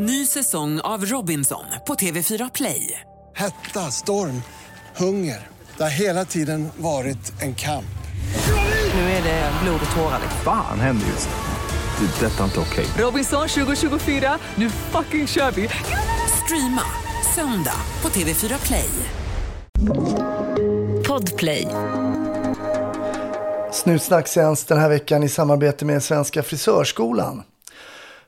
Ny säsong av Robinson på TV4 Play. Hetta, storm, hunger. Det har hela tiden varit en kamp. Nu är det blod och tårar. Fan händer just nu. Det. är Detta är inte okej. Robinson 2024, nu fucking kör vi! Streama söndag på TV4 Play. Podplay. Snutsnack sänds den här veckan i samarbete med Svenska Frisörskolan.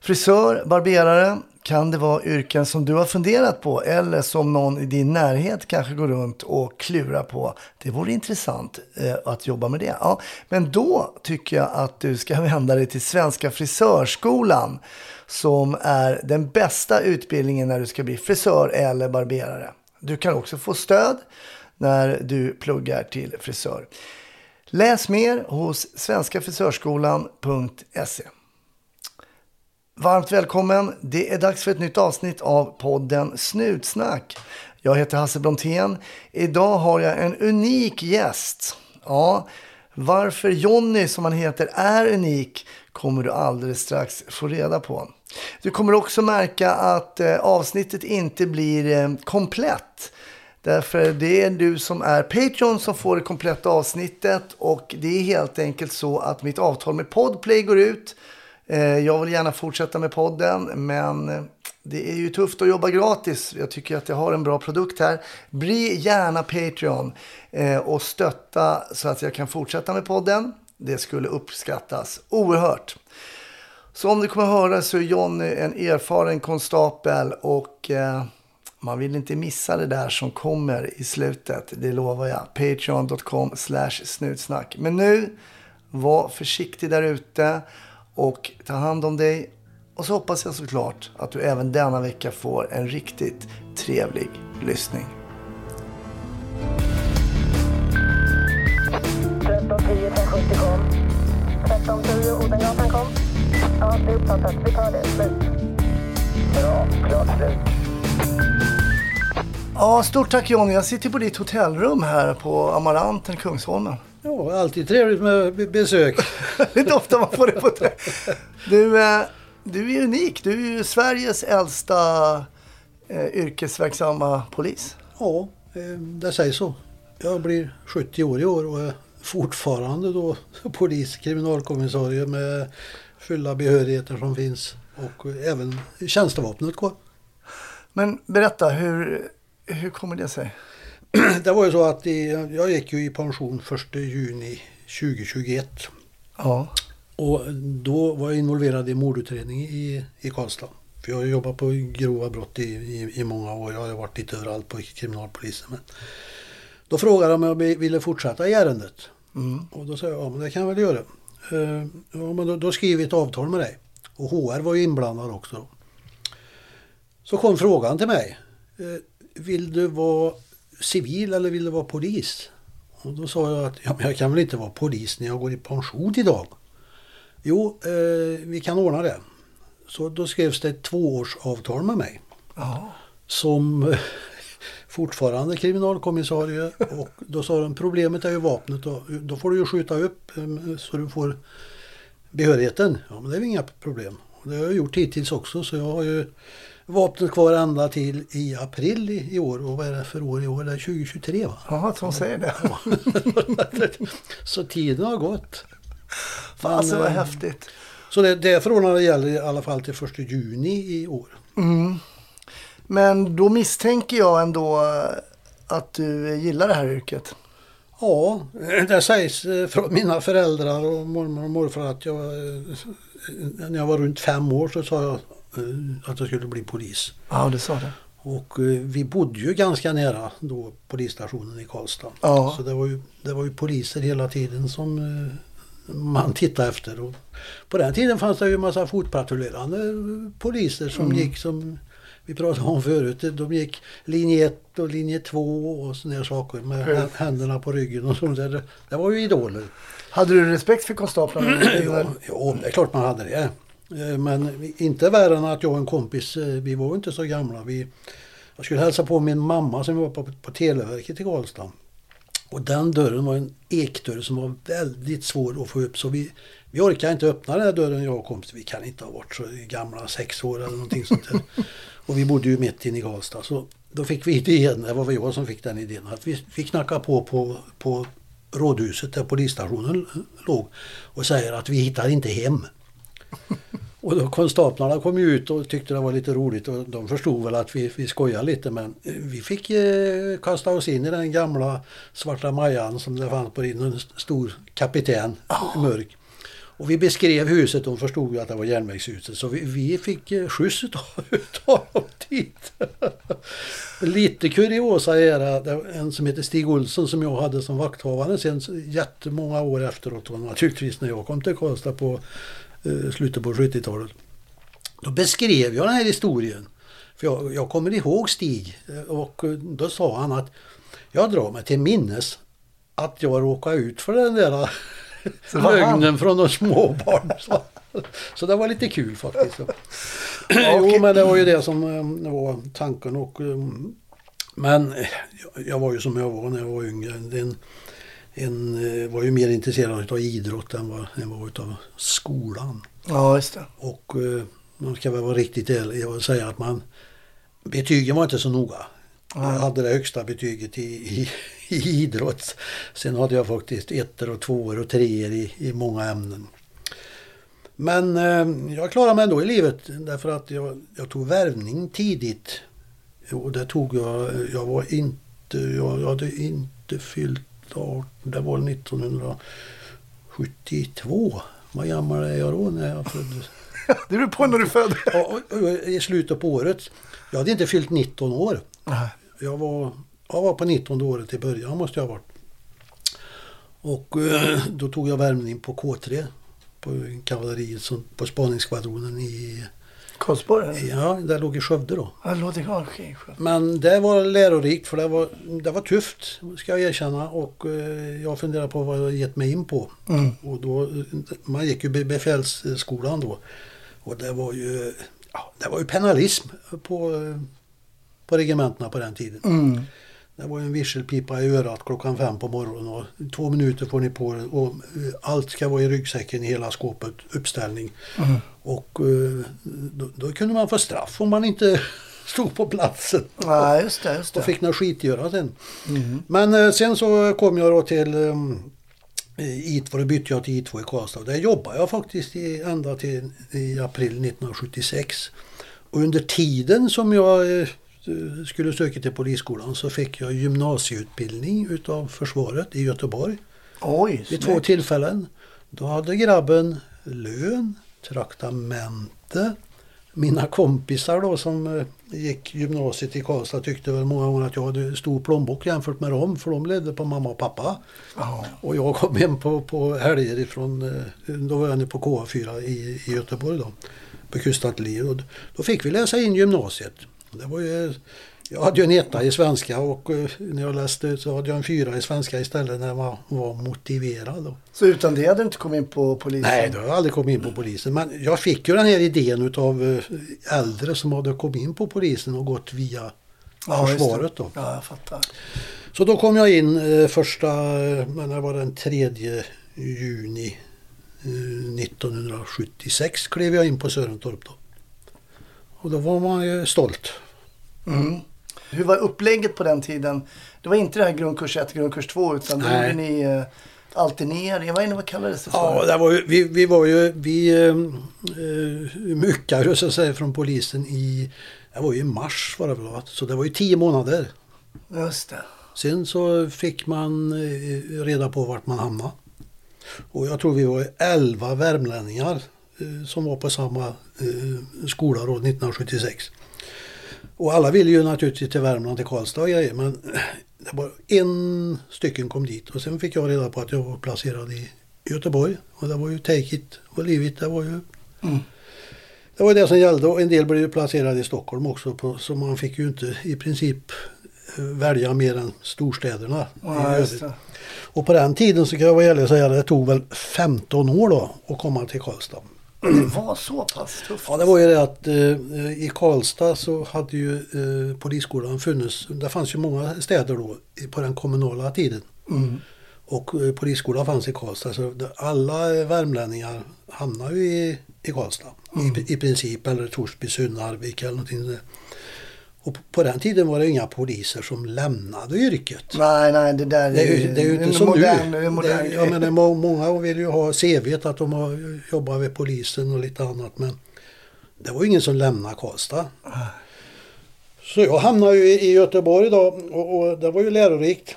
Frisör, barberare, kan det vara yrken som du har funderat på eller som någon i din närhet kanske går runt och klurar på? Det vore intressant eh, att jobba med det. Ja, men då tycker jag att du ska vända dig till Svenska Frisörskolan som är den bästa utbildningen när du ska bli frisör eller barberare. Du kan också få stöd när du pluggar till frisör. Läs mer hos svenskafrisörskolan.se. Varmt välkommen. Det är dags för ett nytt avsnitt av podden Snutsnack. Jag heter Hasse Brontén. Idag har jag en unik gäst. Ja, varför Jonny som han heter är unik kommer du alldeles strax få reda på. Du kommer också märka att eh, avsnittet inte blir eh, komplett. Därför det är du som är Patreon som får det kompletta avsnittet och det är helt enkelt så att mitt avtal med Podplay går ut. Eh, jag vill gärna fortsätta med podden men eh, det är ju tufft att jobba gratis. Jag tycker att jag har en bra produkt här. Bli gärna Patreon eh, och stötta så att jag kan fortsätta med podden. Det skulle uppskattas oerhört. Så om du kommer höra så är Jonny en erfaren konstapel och man vill inte missa det där som kommer i slutet. Det lovar jag. Patreon.com slash snutsnack. Men nu, var försiktig där ute och ta hand om dig. Och så hoppas jag såklart att du även denna vecka får en riktigt trevlig lyssning. 1310 1070 kom. 1310 Odengatan kom. Ja, det är uppfattat. Vi tar det. Slut. Bra. Klart slut. Ja, stort tack Jonny. Jag sitter på ditt hotellrum här på Amaranten, Kungsholmen. Ja, alltid trevligt med be- besök. Det är inte ofta man får det på det. Du, eh, du är unik. Du är ju Sveriges äldsta eh, yrkesverksamma polis. Ja, eh, det sägs så. Jag blir 70 år i år och är fortfarande då polis, kriminalkommissarie med fulla behörigheter som finns och även tjänstevapnet kvar. Men berätta, hur, hur kommer det sig? Det var ju så att i, jag gick ju i pension 1 juni 2021 Ja, och då var jag involverad i mordutredning i, i Karlstad. För jag har jobbat på grova brott i, i, i många år. Jag har varit lite överallt på kriminalpolisen. Men då frågade de om jag ville fortsätta i ärendet. Och då sa jag, ja men det kan jag väl göra. Eh, ja, men då, då skriver vi ett avtal med dig. Och HR var ju inblandad också. Då. Så kom frågan till mig. Eh, vill du vara civil eller vill du vara polis? Och då sa jag att ja, men jag kan väl inte vara polis när jag går i pension idag. Jo, eh, vi kan ordna det. Så då skrevs det ett tvåårsavtal med mig. ja. Som eh, fortfarande kriminalkommissarie. Och då sa de problemet är ju vapnet. Och då får du ju skjuta upp eh, så du får behörigheten. Ja, men det är ju inga problem. Och det har jag gjort hittills också. Så jag har ju vapnet kvar ända till i april i, i år. Och vad är det för år i år? Det är 2023 va? ja som säger det. så tiden har gått. Fasen vad eh, häftigt. Så det, det förordnandet gäller i alla fall till 1 juni i år. Men då misstänker jag ändå eh, att du gillar det här yrket. Ja, det sägs eh, från mina föräldrar och mormor och morfar att jag, eh, när jag var runt fem år så sa jag eh, att jag skulle bli polis. Ja, du sa det. Och eh, vi bodde ju ganska nära då polisstationen i Karlstad. Ja. Så det var, ju, det var ju poliser hela tiden som eh, man tittade efter. Och på den tiden fanns det ju en massa fotpatrullerande poliser som gick som vi pratade om förut. De gick linje 1 och linje 2 och sådana saker med hä- händerna på ryggen och sånt där. Det var ju idoler. Hade du respekt för konstaplarna? Ja, ja, det är klart man hade det. Eh, Men inte värre än att jag och en kompis, eh, vi var inte så gamla. Vi, jag skulle hälsa på min mamma som var på, på Televerket i Karlstad. Och den dörren var en ekdörr som var väldigt svår att få upp. Så vi, vi orkade inte öppna den här dörren jag och kompis. Vi kan inte ha varit så gamla, sex år eller någonting sånt där. och vi bodde ju mitt inne i Karlstad. Så då fick vi idén, det var jag som fick den idén, att vi, vi knackade på, på på rådhuset där polisstationen låg och säger att vi hittar inte hem. Och då konstaplarna kom ju ut och tyckte det var lite roligt och de förstod väl att vi, vi skojade lite men vi fick eh, kasta oss in i den gamla svarta Majan som det fanns på en stor kapten, mörk. Och vi beskrev huset de förstod ju att det var järnvägshuset så vi, vi fick eh, skjuts utav, utav dem dit. Lite kuriosa är det, en som heter Stig Olsson som jag hade som vakthavare sen jättemånga år efteråt och naturligtvis när jag kom till Karlstad på slutet på 70-talet. Då beskrev jag den här historien. För jag, jag kommer ihåg Stig eh, och eh, då sa han att jag drar mig till minnes att jag råkade ut för den där det lögnen från de små. Så, så det var lite kul faktiskt. Jo men det var ju det som eh, var tanken och eh, men eh, jag- var ju som jag var när jag var yngre. En, en, eh, var ju mer intresserad av idrott än vad jag var utav skolan. Ja, just det. Och eh, man ska väl vara riktigt ärlig och säga att man betygen var inte så noga. Jag hade det högsta betyget i, i, i idrott. Sen hade jag faktiskt ettor och tvåor och treor i, i många ämnen. Men eh, jag klarade mig ändå i livet därför att jag, jag tog värvning tidigt. Och det tog jag, jag var inte, jag, jag hade inte fyllt 18, det var 1972. Vad gammal är jag då när jag föddes? Det beror på när du föddes. Ja, I slutet på året. Jag hade inte fyllt 19 år. Jag var, jag var på 19 året i början måste jag ha varit. Och eh, då tog jag värmning på K3. På kavalleriet på spaningsskvadronen i, Karlsborg? ja, där låg i Skövde då. Ja, det låter okej. skönt. Men det var lärorikt för det var, det var tufft ska jag erkänna och eh, jag funderade på vad jag gett mig in på. Mm. Och då, man gick ju be- befälsskolan då. Och det var ju, ja, det var ju penalism på, på regementena på den tiden. Mm. Det var en visselpipa i örat klockan fem på morgonen och två minuter får ni på er och eh, allt ska vara i ryggsäcken i hela skåpet, uppställning. Mm. Och eh, då, då kunde man få straff om man inte stod på platsen. Nej, just det. Just Och det. fick något skitgöra sen. Mm. Men eh, sen så kom jag då till um, I2, då bytte jag till I2 i Karlstad. Där jobbade jag faktiskt i, ända till i april 1976. Och under tiden som jag skulle söka till polisskolan så fick jag gymnasieutbildning utav försvaret i Göteborg Oj, vid två tillfällen. Då hade grabben lön, traktamente. Mina kompisar då som eh, gick gymnasiet i Karlstad tyckte väl många gånger att jag hade stor plånbok jämfört med dem för de levde på mamma och pappa. Ja. Och jag kom hem på, på helger ifrån, eh, då var jag nere på KA4 i, i Göteborg då. På kustartilleriet. Och då fick vi läsa in gymnasiet. Det var ju, jag hade ju en etta i svenska och eh, när jag läste så hade jag en fyra i svenska istället när jag var, motiverad. Då. Så utan det hade du inte kommit in på polisen? Nej, då har jag aldrig kommit in på polisen. Men jag fick ju den här idén utav eh, äldre som hade kommit in på polisen och gått via Ja, försvaret då. Ja, jag fattar. Så då kom jag in eh, första, men det var den 3 juni eh, 1976 klev jag in på Sörentorp då. Och då var man ju stolt. Mm. Hur var upplägget på den tiden? Det var inte det här grundkurs 1, grundkurs 2 utan då gjorde ni eh, alternering. Jag vet inte vad kallades det för? Ja, det var ju, vi, vi var ju, vi eh, eh, myckade så att säga från polisen i, det var ju i mars var det väl? Så det var ju tio månader. Just det. Sen så fick man eh, reda på vart man hamnade. Och jag tror vi var 11 värmlänningar som var på samma eh, skola då 1976. Och alla ville ju naturligtvis till Värmland, till Karlstad och grejer, men det var en stycken kom dit och sen fick jag reda på att jag var placerad i Göteborg. Och det var ju take it och leave it. Det var ju Mm. det var det som gällde och en del blev ju placerade i Stockholm också. På, så man fick ju inte i princip eh, välja mer än storstäderna. Ja. Och på den tiden så kan jag vara ärlig och säga att det tog väl 15 år då att komma till Karlstad. Det var så pass tufft. Ja, det var ju det att eh, i Karlstad så hade ju eh, polisskolan funnits. Det fanns ju många städer då på den kommunala tiden. Och eh, polisskolan fanns i Karlstad så alla värmlänningar hamnar ju i, i Karlstad i, i princip. Eller Torsby, Sunne, Arvika eller någonting. Och på- den tiden var det inga poliser som lämnade yrket. Nej, nej, det där Det är ju, det är ju inte som modern, nu. modern det, jag menar, många vill ju ha CV att de har jobbat vid polisen och lite annat. Men det var ingen som lämnade Karlstad. Så jag hamnade ju i i Göteborg då och, och det var ju lärorikt.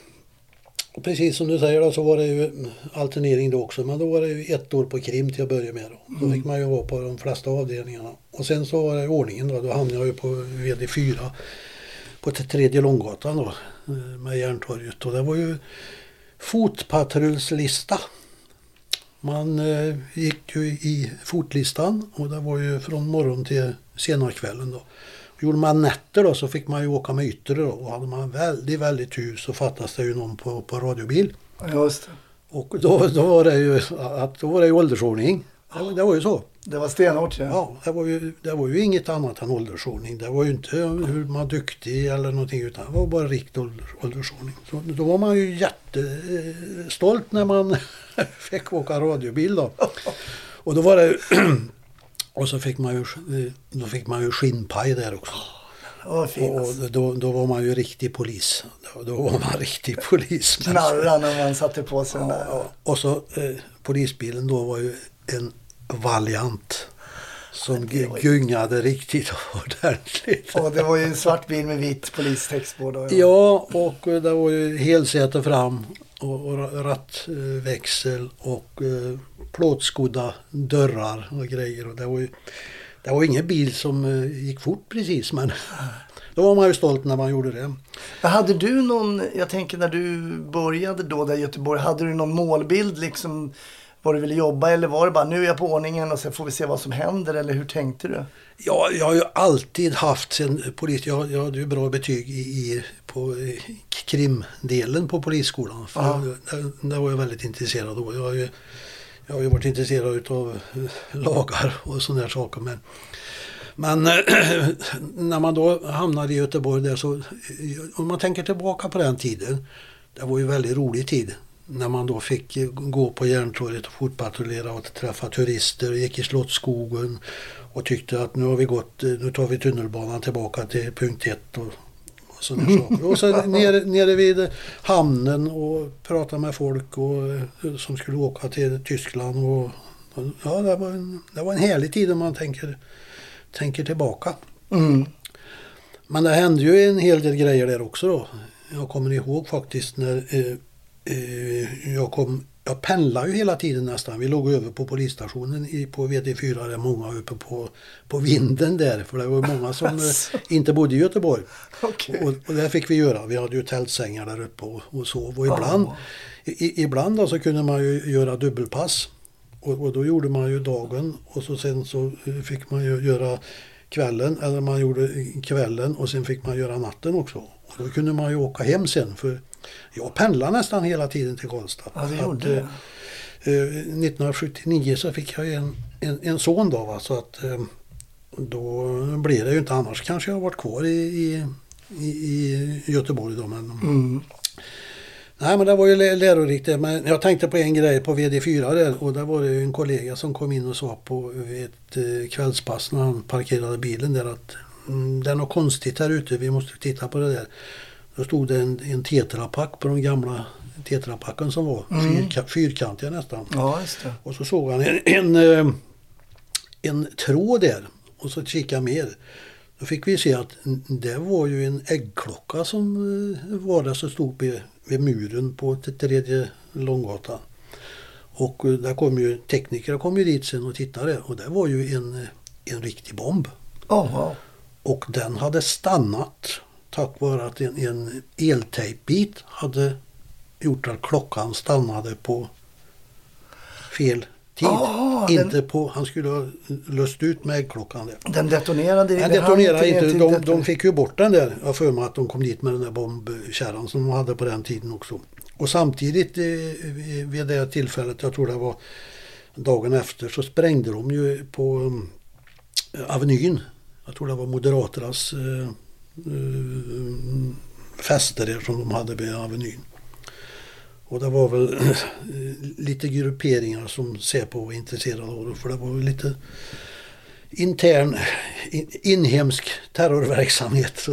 Och precis som du säger då, så var det ju alternering då också. Men då var det ju ett år på krim till att börja med. Då, då fick man ju vara på de flesta avdelningarna. Och sen så var det ordningen då. Då hamnade jag ju på VD4 på tredje Långgatan då eh, med Järntorget. Och det var ju fotpatrullslista. Man eh, gick ju i fotlistan och det var ju från morgon till sena kvällen då. Gjorde man nätter då så fick man ju åka med yttre då. Och hade man väldigt, väldigt tur så fattas det ju någon på, på radiobil. Just det. Och då, då var det ju att då var det ju åldersordning. Det, var- det var ju så. Det var stenhårt ja. Ja, det var, ju, det var ju inget annat än åldersordning. Det var ju inte hur man är duktig eller någonting utan det var bara rikt ålder, åldersordning. Så då var man ju jättestolt när man fick åka radiobil då. Och då var det och så fick man ju, då fick man ju skinnpaj där också. Fint. Och då, då var man ju riktig polis. Då, då var man riktig polis. Knarra när man satte på sig den där. Ja, och så eh, polisbilen då var ju en Valiant. Som ju- gungade riktigt ordentligt. Och det var ju en svart bil med vit polistext på. Då. Ja, och eh, det var ju helsäte fram och, rattväxel och eh, plåtskodda dörrar och grejer. Och det var ju det var ingen bil som eh, gick fort precis men då var man ju stolt när man gjorde det. Hade du någon, jag tänker när du började då där i Göteborg, hade du någon målbild liksom vad du ville jobba eller var det bara nu är jag på ordningen och sen får vi se vad som händer eller hur tänkte du? Ja, jag har ju alltid haft sen polis. Jag, jag hade ju bra betyg i, i, på eh, krimdelen på polisskolan. För där, var jag väldigt intresserad av. Jag har ju, jag har ju varit intresserad av lagar och sådana där saker. Men, men eh, när man då hamnade i Göteborg där så, eh, om man tänker tillbaka på den tiden. Det var ju väldigt rolig tid. När man då fick eh, gå på Järntorget och fotpatrullera och träffa turister. Gick i Slottsskogen och tyckte att nu har vi gått, eh, nu tar vi tunnelbanan tillbaka till punkt ett och, och sådana saker. Och så nere, nere vid hamnen och prata med folk och, eh, som skulle åka till Tyskland. Och, och, ja, det var, en, det var en härlig tid om man tänker, tänker tillbaka. Mm. Men det hände ju en hel del grejer där också då. Jag kommer ihåg faktiskt när eh, eh, jag kom jag pendlade ju hela tiden nästan. Vi låg över på polisstationen i, på VD4 där många uppe på, på vinden där. För det var många som eh, inte bodde i Göteborg. Okej. Och, och det fick vi göra. Vi hade ju tältsängar där uppe och, och sov. Och ibland, i, i- ibland då så kunde man ju göra dubbelpass. Och, och då gjorde man ju dagen och så sen så eh, fick man ju göra kvällen. Eller man gjorde kvällen och sen fick man göra natten också. Och då kunde man ju åka hem sen. För jag pendlade nästan hela tiden till Karlstad. Ja, det Att, gjorde eh, eh, 1979 så fick jag en, en, en son då. Va? Så att eh, då blir det ju inte annars. Kanske jag har varit kvar i, i, i, Göteborg då. Men, Mm. Nej men det var ju lä- lärorikt det. Men jag tänkte på en grej på VD4 där. Och där var det en kollega som kom in och sa på ett kvällspass när han parkerade bilen där att mm, det är något konstigt här ute. Vi måste titta på det där. Då stod det en, en tetrapack på de gamla tetrapacken som var. Fyrka, fyrkantiga nästan. Ja. Och så såg han en, en, eh, en tråd där och så kikade han mer. Då fick vi se att det var ju en äggklocka som eh, var där som stod vid, vid muren på tredje Långgatan. Och eh, där kom ju tekniker kom ju dit sen och tittade och det var ju en, en riktig bomb. Wow. Och den hade stannat tack vare att en, en eltejpbit hade gjort att klockan stannade på fel tid. Ah, den- inte på, han skulle ha löst ut med äggklockan där. Den detonerade Den detonerade inte, de, deton- de fick ju bort den där. Jag för mig att de kom dit med den där bombkärran som de hade på den tiden också. Och samtidigt eh, vid det tillfället, jag tror det var dagen efter, så sprängde de ju på um, Avenyn. Jag tror det var Moderaternas eh, eh, fester där som de hade vid Avenyn. Och det var väl eh, lite grupperingar som Säpo var intresserade av det, för det var lite intern in, inhemsk terrorverksamhet. Så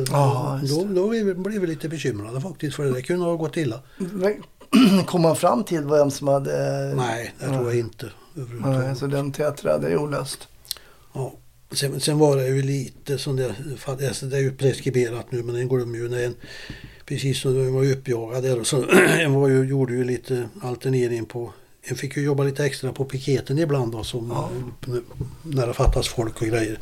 då, då blev vi lite bekymrade faktiskt för det kunde ha gått illa. Kom man fram till vem som hade... Nej, det tror jag inte. Nej, så den teatern är olöst. Ja. Sen, sen var det ju lite som det, det är ju preskriberat nu men den glömmer ju när en, precis som den var uppjagad där och så en var ju, gjorde ju lite alternering på, en fick ju jobba lite extra på piketen ibland då som när det fattas folk och grejer.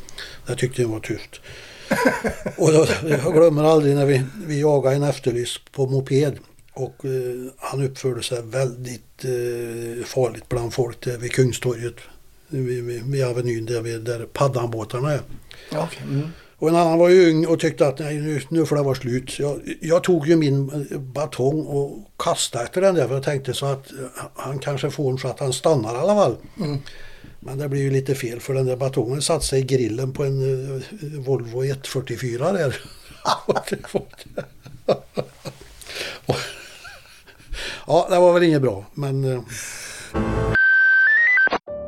Det tyckte jag var tufft. och då, jag glömmer aldrig när vi, vi jagade en efterlyst på moped. Och eh, han uppförde sig väldigt eh, farligt bland folk där vid Kungstorget. Vid, Avenyn där, vid, där paddanbåtarna är. Ja, okej. Mm. Och en annan var ju ung och tyckte att nej, nu, nu får det vara slut. Så jag, jag tog ju min eh, batong och kastade efter den där för jag tänkte så att eh, han kanske får en så att han stannar i alla fall. Men det blev ju lite fel för den där batongen satte sig i grillen på en uh, Volvo 144 där. ja, det var väl inget bra men eh,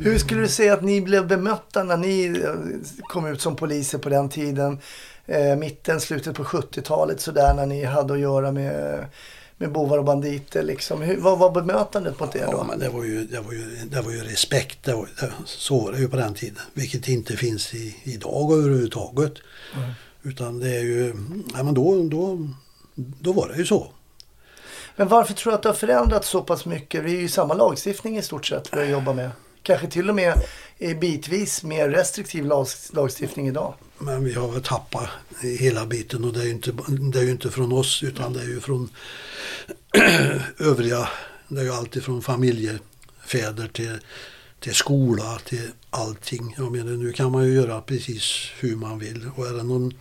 Hur skulle du säga att ni blev bemötta när ni eh, kom ut som poliser på den tiden? Eh, mitten, slutet på 70-talet sådär när ni hade att göra med, med bovar och banditer liksom. Hur, vad var bemötandet mot er då? Ja, men det var ju, det var ju, det var ju respekt. Det var, det, så var det ju på den tiden. Vilket inte finns i, idag överhuvudtaget. Utan det är ju, ja, men då, då, då var det ju så. Men varför tror du att det har förändrats så pass mycket? Det är ju samma lagstiftning i stort sett vi jobbar med. Kanske till och med bitvis mer restriktiv lag, lagstiftning idag. Men vi har väl tappat hela biten och det är ju inte, det är ju inte från oss utan det är ju från övriga. Det är ju alltid från familjefäder till, till skola till allting. Jag menar nu kan man ju göra precis hur man vill och är det någon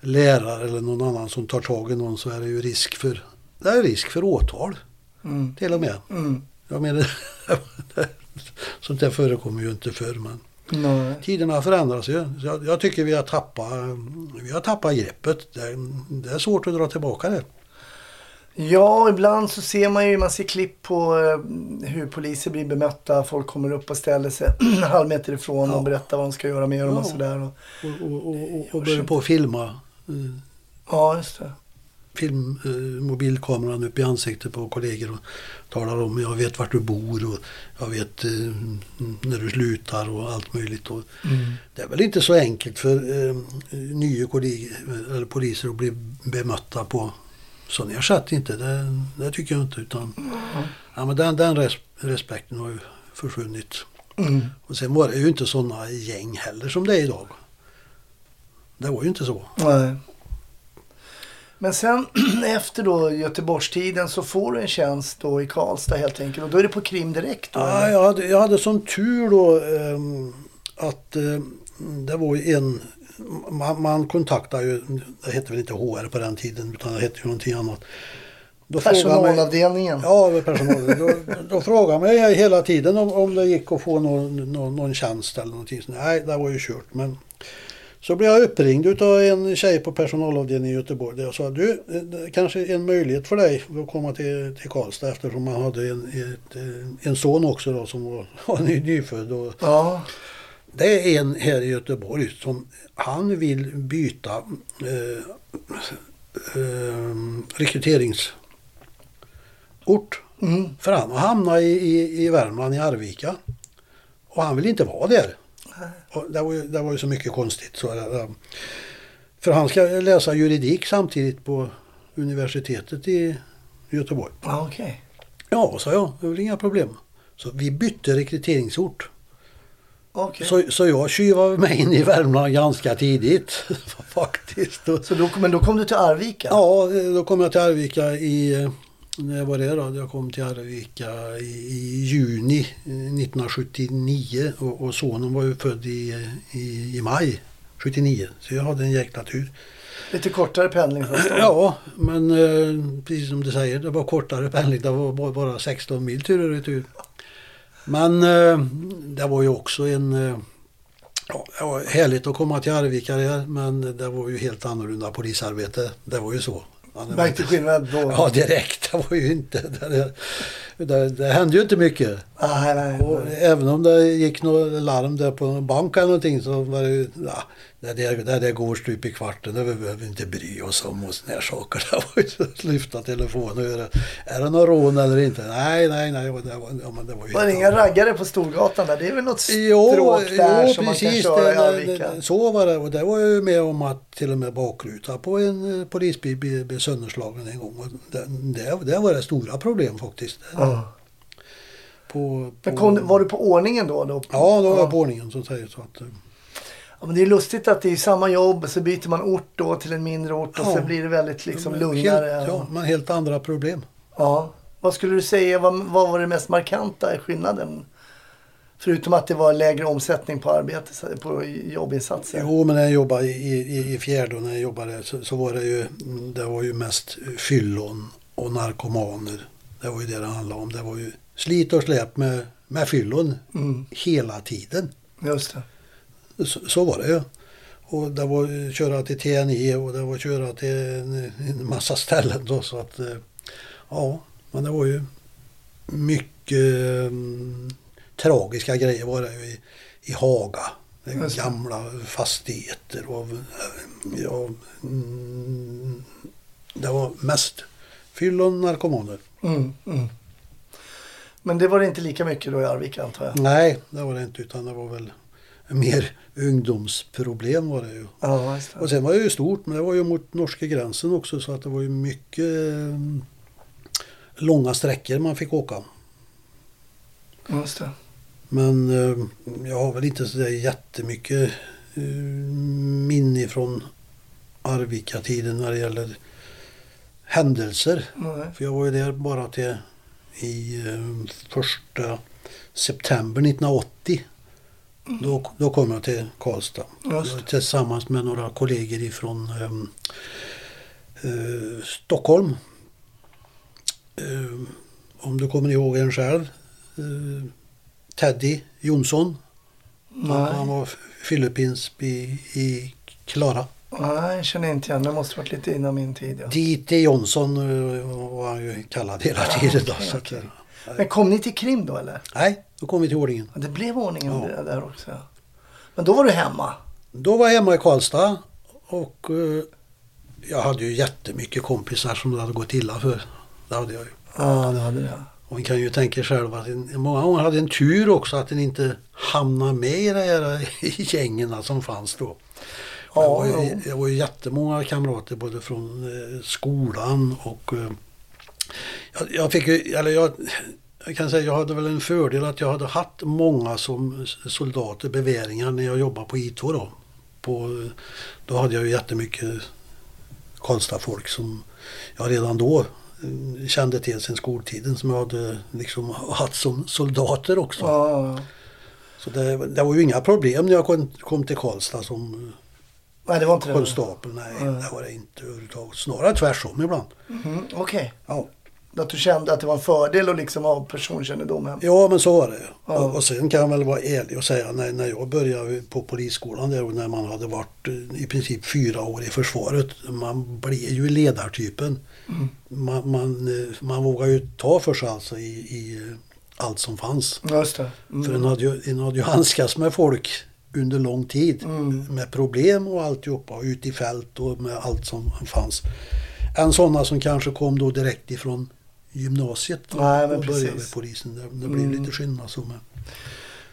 lärare eller någon annan som tar tag i någon så är det ju risk för, det är risk för åtal. Till och med. Jag menar, sånt där förekommer ju inte förr men Nej. tiderna förändras ju. Jag, jag tycker vi har tappat, vi har tappat greppet. Det, är- det är svårt att dra tillbaka det. Ja, ibland så ser man ju, man ser klipp på eh, hur poliser blir bemötta. Folk kommer upp och ställer sig en halv meter ifrån och berättar vad de ska göra med dem och Ja. sådär. Och, Och, och, och, och, och börja på att filma. ja, just det. Film, eh, mobilkameran upp i ansiktet på kollegor och talar om jag vet vart du bor och jag vet eh, när du slutar och allt möjligt. Och Det är väl inte så enkelt för eh, nya kollegor, eller poliser att bli bemötta på så ni har sett inte. Det, det tycker jag inte. Utan, ja, men den, den res, respekten har ju försvunnit. Och sen var det ju inte sådana gäng heller som det är idag. Det var ju inte så. Nej. Men sen efter då Göteborgstiden så får du en tjänst då i Karlstad helt enkelt. Och då är det på krim direkt då? Ja, jag, hade, jag hade som tur då ehm, att ehm, det var ju en... Man, man kontaktade ju, det hette väl inte HR på den tiden utan det hette ju någonting annat. Då Personalavdelningen. Ja, det var personalen. Då, då frågade man ju hela tiden om, om det gick att få någon, någon, någon tjänst eller någonting. Så, nej, det var ju kört. Men så blev jag uppringd av en tjej på personalavdelningen i Göteborg. Där jag sa, du, det kanske en möjlighet för dig att komma till, till Karlstad eftersom man hade en, ett, eh, en son också då som var, var ny, nyfödd. Och, Ja. det är en här i Göteborg som han vill byta eh, eh, rekryteringsort. För han har hamnat i, i, i Värmland, i Arvika. Och han vill inte vara där. Och det, var ju, det var ju så mycket konstigt. Så, eh, För han ska läsa juridik samtidigt på universitetet i Göteborg. Ja, okej. Ja, sa jag. Det är väl inga problem. Så vi bytte rekryteringsort. Okej. Så, så jag tjuvade mig in i Värmland ganska tidigt faktiskt. Så då, men då kom du till Arvika? ja, då kom jag till Arvika i... När var det då? Jag kom till Arvika i, i juni eh, 1979 och, och sonen var ju född i, i, i maj 79. Så jag hade en jäkla tur. Lite kortare pendling först då? Ja, men eh, precis som du säger, det var kortare pendling. Det var bara- bara 16 mil tur och retur. Men eh, det var ju också en... Eh, ja, det var härligt att komma till Arvika där, men det var ju helt annorlunda polisarbete. Det var ju så. Ja, det Märkte skillnad då? Ja, direkt. Det var ju inte... Det, det, det hände ju inte mycket. Nej, nej, Och nej. även om det gick något larm där på en bank eller någonting så var det ju, ja, det där, det går stup i kvarten, det behöver vi inte bry oss om och såna här saker. Det lyfta telefonen och göra, är det någon rån eller inte? Nej, nej, nej. Det var, ja, men det var, ju Var det inga raggare på Storgatan där? Det är väl något Jo, stråk där jo som man kan precis. köra det, så var det. Och det var jag ju med om att till och med bakruta på en eh, polisbil blev sönderslagen en gång. Och det, det, det var det stora problem faktiskt. Ja. På, Men på, kom, var du på ordningen då? då? Ja, då var Ja. jag på ordningen så. Så att, eh, Ja, men det är lustigt att det är samma jobb så byter man ort då till en mindre ort och Ja. så blir det väldigt liksom men lugnare. Helt, ja, men helt andra problem. Ja. Vad skulle du säga, vad, vad var det mest markanta i skillnaden? Förutom att det var lägre omsättning på arbete, på jobbinsatser. Jo, men när jag jobbade i, i, i fjärde och när jag jobbade så, så var det ju, det var ju mest fyllon och narkomaner. Det var ju det det handlade om. Det var ju slit och släp med, med fyllon Mm. hela tiden. Just det. Så, så var det ju. Och det var ju köra till TNE och det var köra till en, en massa ställen då så att eh, ja, men det var ju mycket mm, tragiska grejer var det ju i, i Haga. Gamla fastigheter och eh, ja, mm, det var mest fyllon narkomaner. Mm, mm. Men det var det inte lika mycket då i Arvika antar jag? Nej, det var det inte utan det var väl mer ungdomsproblem var det ju. Ja, Och sen var det ju stort, men det var ju mot norska gränsen också så att det var ju mycket eh, långa sträckor man fick åka. Just det. Men eh, jag har väl inte så där jättemycket eh, minne från Arvika-tiden när det gäller händelser. Nej. För jag var ju där bara till i första september 1980. Då, då kom jag till Karlstad. Just. Tillsammans med några kollegor ifrån ehm, eh, Stockholm. Eh, om du kommer ihåg en själv. Eh, Teddy Jonsson. Han, han var Filippins i, i Klara. Nej, jag känner inte igen. Det måste varit lite innan min tid. Ja. D.T. Jonsson eh, var han ju kallad hela tiden. Då, så att, okej. eh, Men kom ni till Krim då eller? Nej, då kom vi till ordningen. Det blev ordningen Ja. där- också. Men då var du hemma? Då var jag hemma i Karlstad och eh, jag hade ju jättemycket kompisar som det hade gått illa för. Det hade jag ju. Ja, det hade du. Och man kan ju tänka själv att en, många gånger hade en tur också att den inte hamnade med i de här gängen som fanns då. Ja, det, var ju, jo. det var ju jättemånga kamrater både från eh, skolan och eh, jag, jag fick ju, eller jag, jag kan säga jag hade väl en fördel att jag hade haft många som soldater, beväringar när jag jobbade på I2 då. På, då hade jag ju jättemycket Karlstad-folk som jag redan då eh, kände till sen skoltiden som jag hade liksom haft som soldater också. Ja, ja, ja. Så det, det var ju inga problem när jag kom, kom till Karlstad som Nej, det var inte det. konstapel. Nej, det var det inte överhuvudtaget. Snarare tvärtom ibland. Mm, Okej. Ja. Att du kände att det var en fördel att liksom ha personkännedom ja, men så var det. Ja. Och, och sen kan jag väl vara ärlig och säga när, när jag började på polisskolan där och när man hade varit eh, i princip fyra år i försvaret. Man blev ju ledartypen. Mm. Man, man, eh, man vågar ju ta för sig alltså i, i eh, allt som fanns. Just det. För Mm. en hade, ju, en hade ju handskats med folk under lång tid. Mm. Med problem och alltihopa. och Ut i fält och med allt som fanns. Än sådana som kanske kom då direkt ifrån gymnasiet Nej, men och började precis. med polisen. Det, det blir Mm. lite skillnad så med.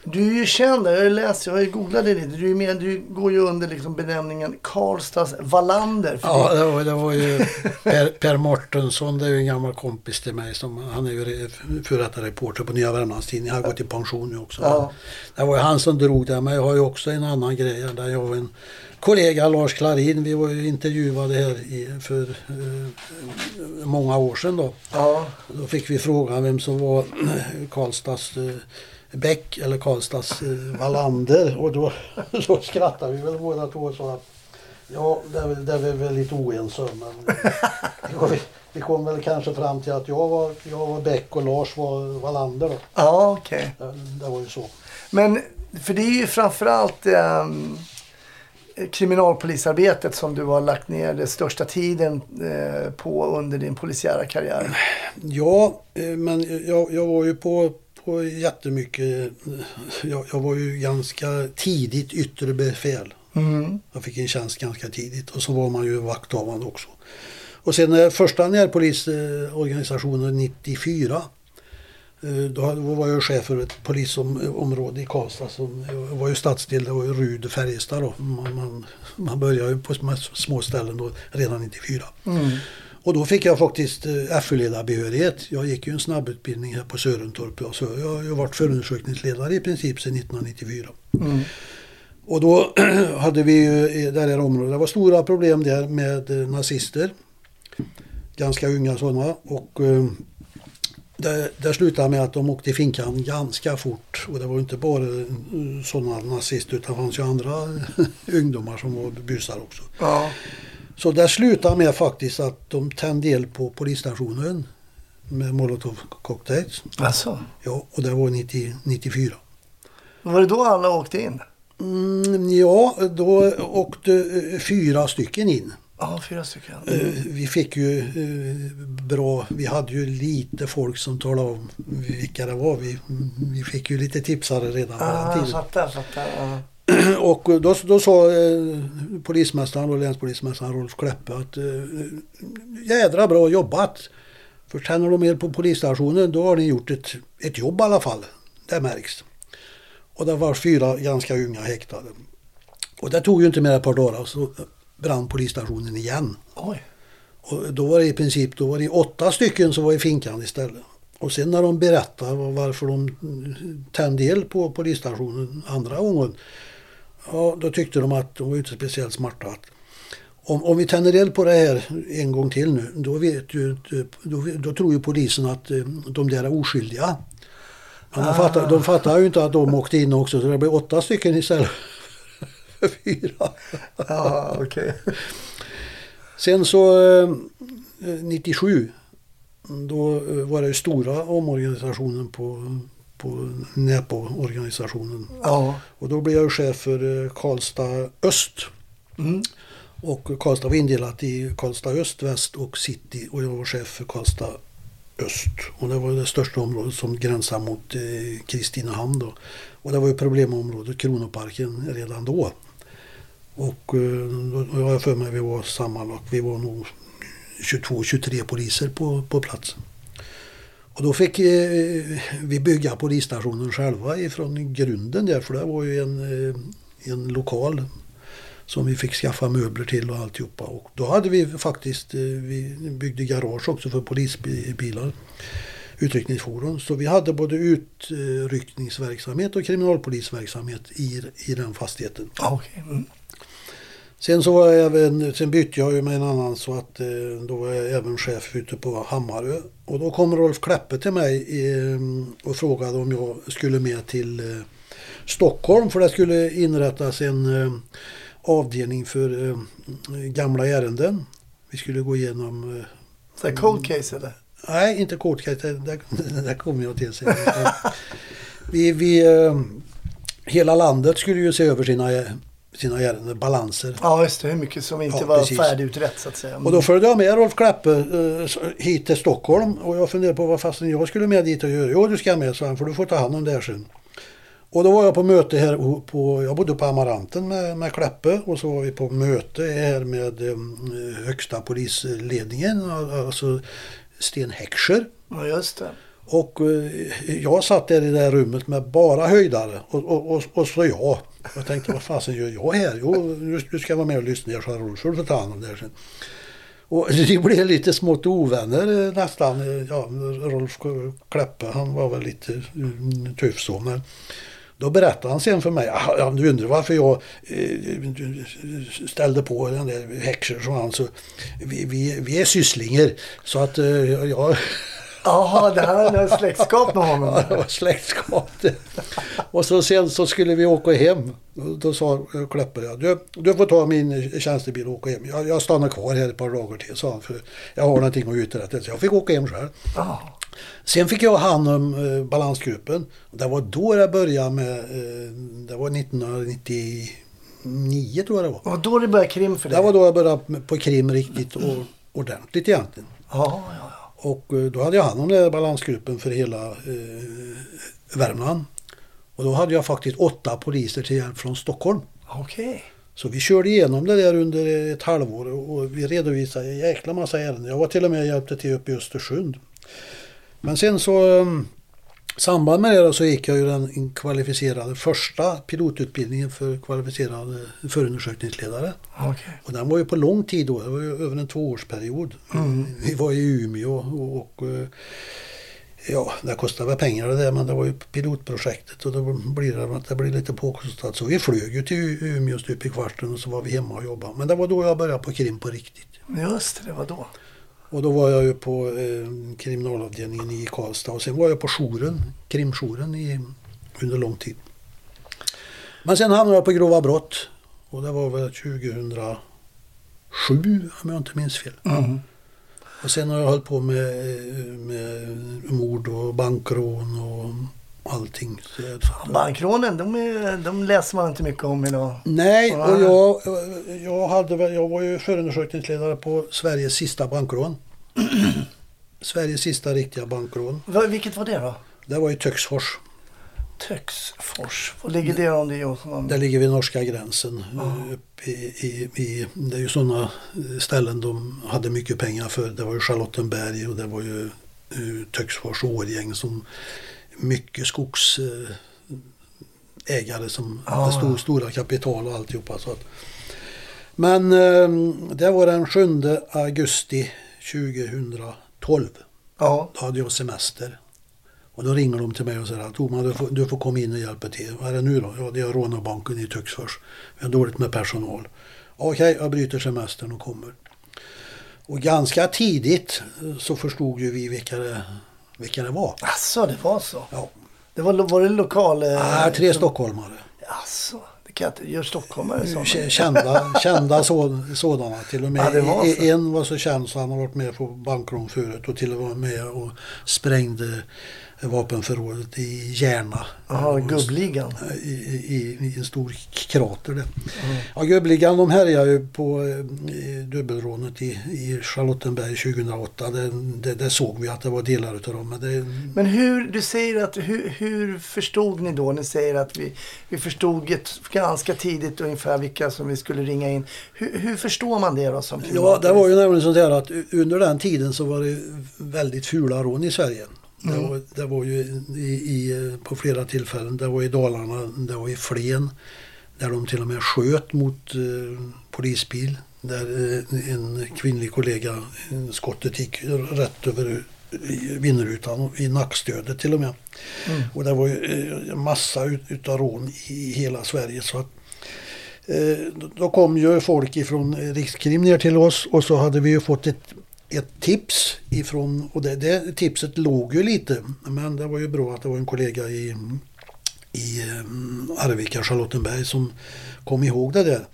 Du är ju känd, jag har ju läst, jag har ju googlat det lite. Du, är med, du går ju under liksom benämningen Karlstads Wallander. Ja, det- var, det var ju Per, per Mårtensson, det är ju en gammal kompis till mig. Som, han är ju re- före detta reporter på Nya Värmlandstidningen. Han har gått i pension nu också. Ja. Det var ju han som drog det. Men jag har ju också en annan grej. Där jag och en kollega, Lars Klarin, vi var ju intervjuade här i, för eh, många år sedan då. ja. Då fick vi frågan vem som var Karlstads eh, Bäck eller Karlstads eh, Wallander. Och då, då skrattade vi väl båda två och sa att ja, det är, det är vi väl lite oense. Men vi, kom- väl kanske fram till att jag var, jag var Bäck och Lars var Wallander. Då. Ja, okej. Det, det var ju så. Men, för det är ju framförallt um, kriminalpolisarbetet som du har lagt ner den största tiden eh, på under din polisiära karriär. Ja, eh, men jag, jag var ju på, på jättemycket. eh, Jag, jag var ju ganska tidigt yttre befäl. Mm. Jag fick en tjänst ganska tidigt och så var man ju vakthavande också. Och sen första närpolisorganisationen 94 eh, då var jag chef för ett polisområde i Karlstad som var ju stadsdel, det var ju Rud Färjestad då. Man, man, man började ju på små- ställen då redan 94. Och då fick jag faktiskt eh, FU-ledarbehörighet. Jag gick ju en snabbutbildning här på Sörentorp. Så jag har ju varit förundersökningsledare i princip sedan 1994. Och då hade vi ju i det här området, det var stora problem där med eh, nazister. Ganska unga sådana. Och det, det slutade med att de åkte i finkan ganska fort. Och det var inte bara eh, sådana nazister utan det fanns ju andra ungdomar som var busar också. Ja. Så det slutade med faktiskt att de tände eld på polisstationen med molotov cocktails. Alltså, Ja, och det var 90, 94. var det då alla åkte in? Mm, ja, då åkte eh, fyra stycken in. Ja, fyra stycken. Eh, Vi fick ju eh, bra, vi hade ju lite folk som talade om vilka det var. Vi, vi fick ju lite tipsare redan på den jag tiden. fattar, fattar. Ja. Och då, då sa eh, polismästaren och länspolismästaren Rolf Kleppe att eh, jädra bra jobbat. För tänder de er på polisstationen då har ni gjort ett, ett jobb i alla fall. Det märks. Och det var fyra ganska unga häktade. Och det tog ju inte mer än ett par dagar så brann polisstationen igen. Oj. Och då var det i princip då var det åtta stycken som var i finkan istället. Och sen när de berättade var- varför de tände eld på polisstationen andra gången. Ja, då tyckte de att de var inte speciellt smarta. Att om, om vi tänder eld på det här en gång till nu, då, vet ju, då, då tror ju polisen att eh, de där är oskyldiga. Men de, fattar, de fattar ju inte att de åkte in också, så det blev åtta stycken istället fyra. Ja, okej. Sen så eh, 97 då eh, var det ju stora omorganisationen på, på NÄPO-organisationen. Ja. Och då blev jag chef för eh, Karlstad Öst. Mm. Och Karlstad var indelat i Karlstad Öst, Väst och City och jag var chef för Karlstad Öst. Och det var det största området som gränsar mot eh, Kristinehamn då. Och det var ju problemområdet Kronoparken redan då. Och eh, då har jag för mig vi var sammanlagt, vi var nog 22-23 poliser på, på plats. Och då fick eh, vi bygga polisstationen själva ifrån grunden där för det var ju en, eh, en lokal som vi fick skaffa möbler till och alltihopa. Och då hade vi faktiskt, vi byggde garage också för polisbilar, utryckningsfordon. Så vi hade både utryckningsverksamhet och kriminalpolisverksamhet i, i den fastigheten. Ah, okay. Mm. Sen, så var jag även, sen bytte jag ju med en annan så att eh, då var jag även chef ute på Hammarö. Och då kom Rolf Kleppe till mig eh, och frågade om jag skulle med till eh, Stockholm för det skulle inrättas en eh, avdelning för gamla ärenden. Vi skulle gå igenom Så här cold case eller? Nej, inte kortcase. Det, det, kommer jag till sen. vi, vi, hela landet skulle ju se över sina, sina ärenden, balanser. Ja, just det. Hur mycket som inte Ja, var precis. färdigutrett så att säga. Mm. Och då följde jag med Rolf Kleppe eh, hit till Stockholm och jag funderade på vad fasen jag skulle med dit och göra. Jo, du ska med, så han, för du får ta hand om det här sen. Och då var jag på möte här på, jag bodde på Amaranten med, med Kleppe och så var vi på möte här med eh, högsta polisledningen, alltså Sten Heckscher. Ja, just det. Och eh, jag satt där i det där rummet med bara höjdare och, och, och, och så jag. Jag tänkte vad fasen gör jag här? Jo, nu ska jag vara med och lyssna. Jag ska Rolf ta hand om det här sen. Och vi blev lite smått ovänner eh, nästan. Ja, Rolf Kleppe han var väl lite mm, tuff så. Men då berättade han sen för mig, ah, Han du undrar varför jag eh, ställde på den där Heckscher som han så. Vi, vi, vi är sysslingar så att jag Jaha, det här är en släktskap med honom. Ja, det var släktskap. Och så sen så skulle vi åka hem. Då sa Kleppe, du, du får ta min tjänstebil och åka hem. Jag, jag stannar kvar här ett par dagar till, sa han. För jag har någonting att uträtta. Så jag fick åka hem själv. Ja. Sen fick jag hand om eh, balansgruppen. Det var då jag började med, eh, det var 1999 tror jag det var. Och då det började krim för dig? Det var då jag började på krim riktigt och ordentligt egentligen. Ja, ja. Och eh, då hade jag hand om den här balansgruppen för hela eh, Värmland. Och då hade jag faktiskt åtta poliser till hjälp från Stockholm. Okej. Så vi körde igenom det där under ett halvår och vi redovisade en jäkla massa ärenden. Jag var till och med hjälpte till uppe i Östersund. Men sen så um, i samband med det så gick jag ju den kvalificerade första pilotutbildningen för kvalificerade förundersökningsledare. Okej. Och den var ju på lång tid då, det var ju över en tvåårsperiod. Vi var i Umeå och, och eh, ja, det kostade väl pengar det där men det var ju pilotprojektet och då blir det att det blir lite påkostat. Så vi flög ju till Umeå stup i kvarten och så var vi hemma och jobbade. Men det var då jag började på krim på riktigt. Just det, det var då. Och då var jag ju på eh, kriminalavdelningen i Karlstad och sen var jag på jouren, krimjouren i, under lång tid. Men sen hamnade jag på grova brott och det var väl 2007 om jag inte minns fel. Och sen har jag hållit på med, eh, med mord och bankrån och allting. Bankrånen, de, är, de läser man inte mycket om idag. Nej, och jag, jag, hade, jag var ju förundersökningsledare på Sveriges sista bankrån. Sveriges sista riktiga bankrån. Vilket var det då? Det var i Töcksfors. Töcksfors. Var ligger det om det Jonsson? Där ligger vid norska gränsen. eh, Upp i, i, i, det är ju sådana ställen de hade mycket pengar för. Det var ju Charlottenberg och det var ju uh, Töcksfors och Årgäng som mycket skogsägare som hade stor, stora kapital och alltihopa. Så att, men eh, det var den 7 augusti 2012. Ja. Då hade jag semester. Och då ringer de till mig och säger att Toma, du får, du får komma in och hjälpa till. Vad är det nu då? Ja, det är Rånabanken i Töcksfors. Vi har dåligt med personal. Okej, jag bryter semestern och kommer. Och ganska tidigt så förstod ju vi vilka det, vilka det var. Asså, det var så? Ja, Det var, var det lokal... Eh, ah, tre som- stockholmare. Asså, det kan inte... Gör stockholmare sådana? K- Kända, kända så, sådana. Till och med Ja, det var så. en var så känd så han har varit med på bankrån förut och till och med och sprängde vapenförrådet i Järna. Jaha, gubbligan. i, i, i en stor krater där. Ja, Gubbligan de härjade ju på eh, i dubbelrånet i, i Charlottenberg 2008. Det, det, det såg vi att det var delar utav dem. Men det, Men hur, du säger att, hur, hur förstod ni då? Ni säger att vi, vi förstod ett, ganska tidigt ungefär vilka som vi skulle ringa in. Hur, hur förstår man det då som ja, det var ju nämligen sånt här att under den tiden så var det väldigt fula rån i Sverige. Det, var, det var ju i, i, på flera tillfällen. Det var i Dalarna, det var i Flen. Där de till och med sköt mot eh, polisbil. Där eh, en kvinnlig kollega, eh, skottet gick rätt över i vindrutan i nackstödet till och med. Och det var ju eh, massa ut, utav rån i hela Sverige. Så att, eh, då- kom ju folk ifrån eh, Rikskrim ner till oss och så hade vi ju fått ett, ett tips ifrån, och det, det tipset låg ju lite, men det var ju bra att det var en kollega i, i eh, Arvika, Charlottenberg som kom ihåg det där.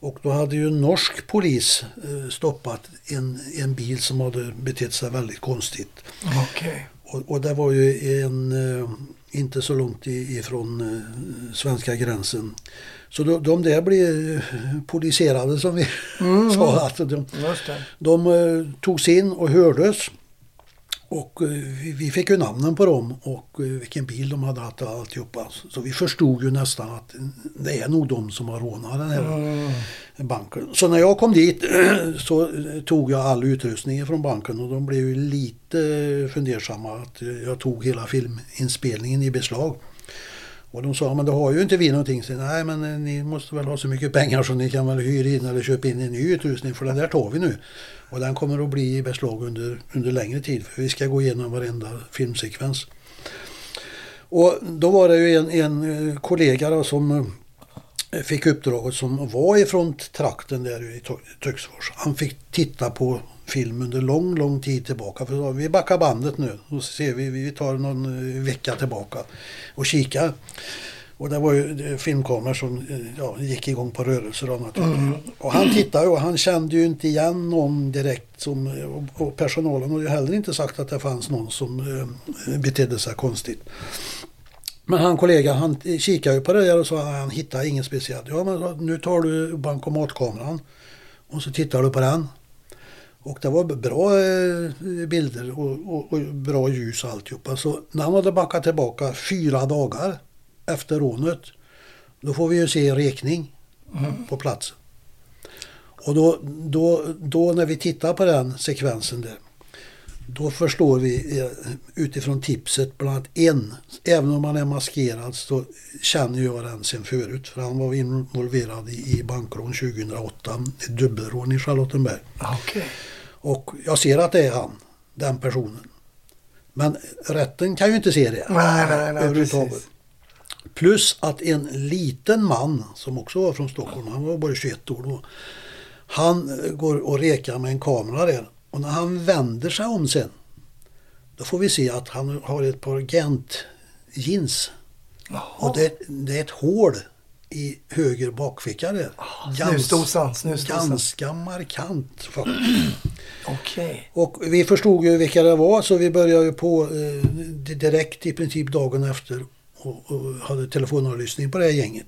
Och då hade ju norsk polis eh, stoppat en, en bil som hade betett sig väldigt konstigt. Okej. Och, och det var ju en, eh, inte så långt ifrån svenska gränsen. Så de, de där blev poliserade som vi sa. Att de, de eh, togs in och hördes. Och eh, vi- fick ju namnen på dem och eh, vilken bil de hade haft och alltihopa. Så vi förstod ju nästan att det är nog de som har rånat den här banken. Så när jag kom dit så tog jag all utrustning från banken och de blev ju lite fundersamma att jag tog hela filminspelningen i beslag. Och de sa, men då har ju inte vi någonting. Så, Nej, men eh, ni måste väl ha så mycket pengar så ni kan väl hyra in eller köpa in en ny utrustning för den där tar vi nu. Och den kommer att bli i beslag under, under längre tid för vi ska gå igenom varenda filmsekvens. Och då var det ju en, en eh, kollega då som eh, fick uppdraget som var ifrån trakten där i Tö- Töcksfors. Han fick titta på film under lång, lång tid tillbaka. För vi backar bandet nu och ser vi, vi tar någon eh, vecka tillbaka och kikar. Och det var ju filmkameror som eh, ja, gick igång på rörelser och annat. Och han tittade och han kände ju inte igen någon direkt. Som, och- och personalen har ju heller inte sagt att det fanns någon som eh, betedde sig konstigt. Men han kollega han kikade ju på det där och sa att han hittade inget speciellt. Ja men nu tar du bankomatkameran och så tittar du på den. Och det var bra eh, bilder och, och, och bra ljus och alltihopa. Så när han hade backat tillbaka fyra dagar efter rånet. Då får vi ju se räkning på platsen. Och då, då, då när vi tittar på den sekvensen där. Då förstår vi eh, utifrån tipset bland annat en, även om han är maskerad så känner jag den sen förut. För han var involverad i, bankrån 2008, ett dubbelrån i Charlottenberg. Okej. Och jag ser att det är han, den personen. Men rätten kan ju inte se det. Nej, nej, nej, överhuvudtaget. precis. Plus att en liten man som också var från Stockholm, han var bara 21 år då. Han går och rekar med en kamera där. Och när han vänder sig om sen. Då får vi se att han har ett par Gent jeans. Och det, det är ett hål i höger bakficka där. Gans- snusdosan, snusdosan. Ganska markant faktiskt. Okej. Och vi förstod ju vilka det var så vi började ju på eh, di- direkt i princip dagen efter och, och hade telefonavlyssning på det här gänget.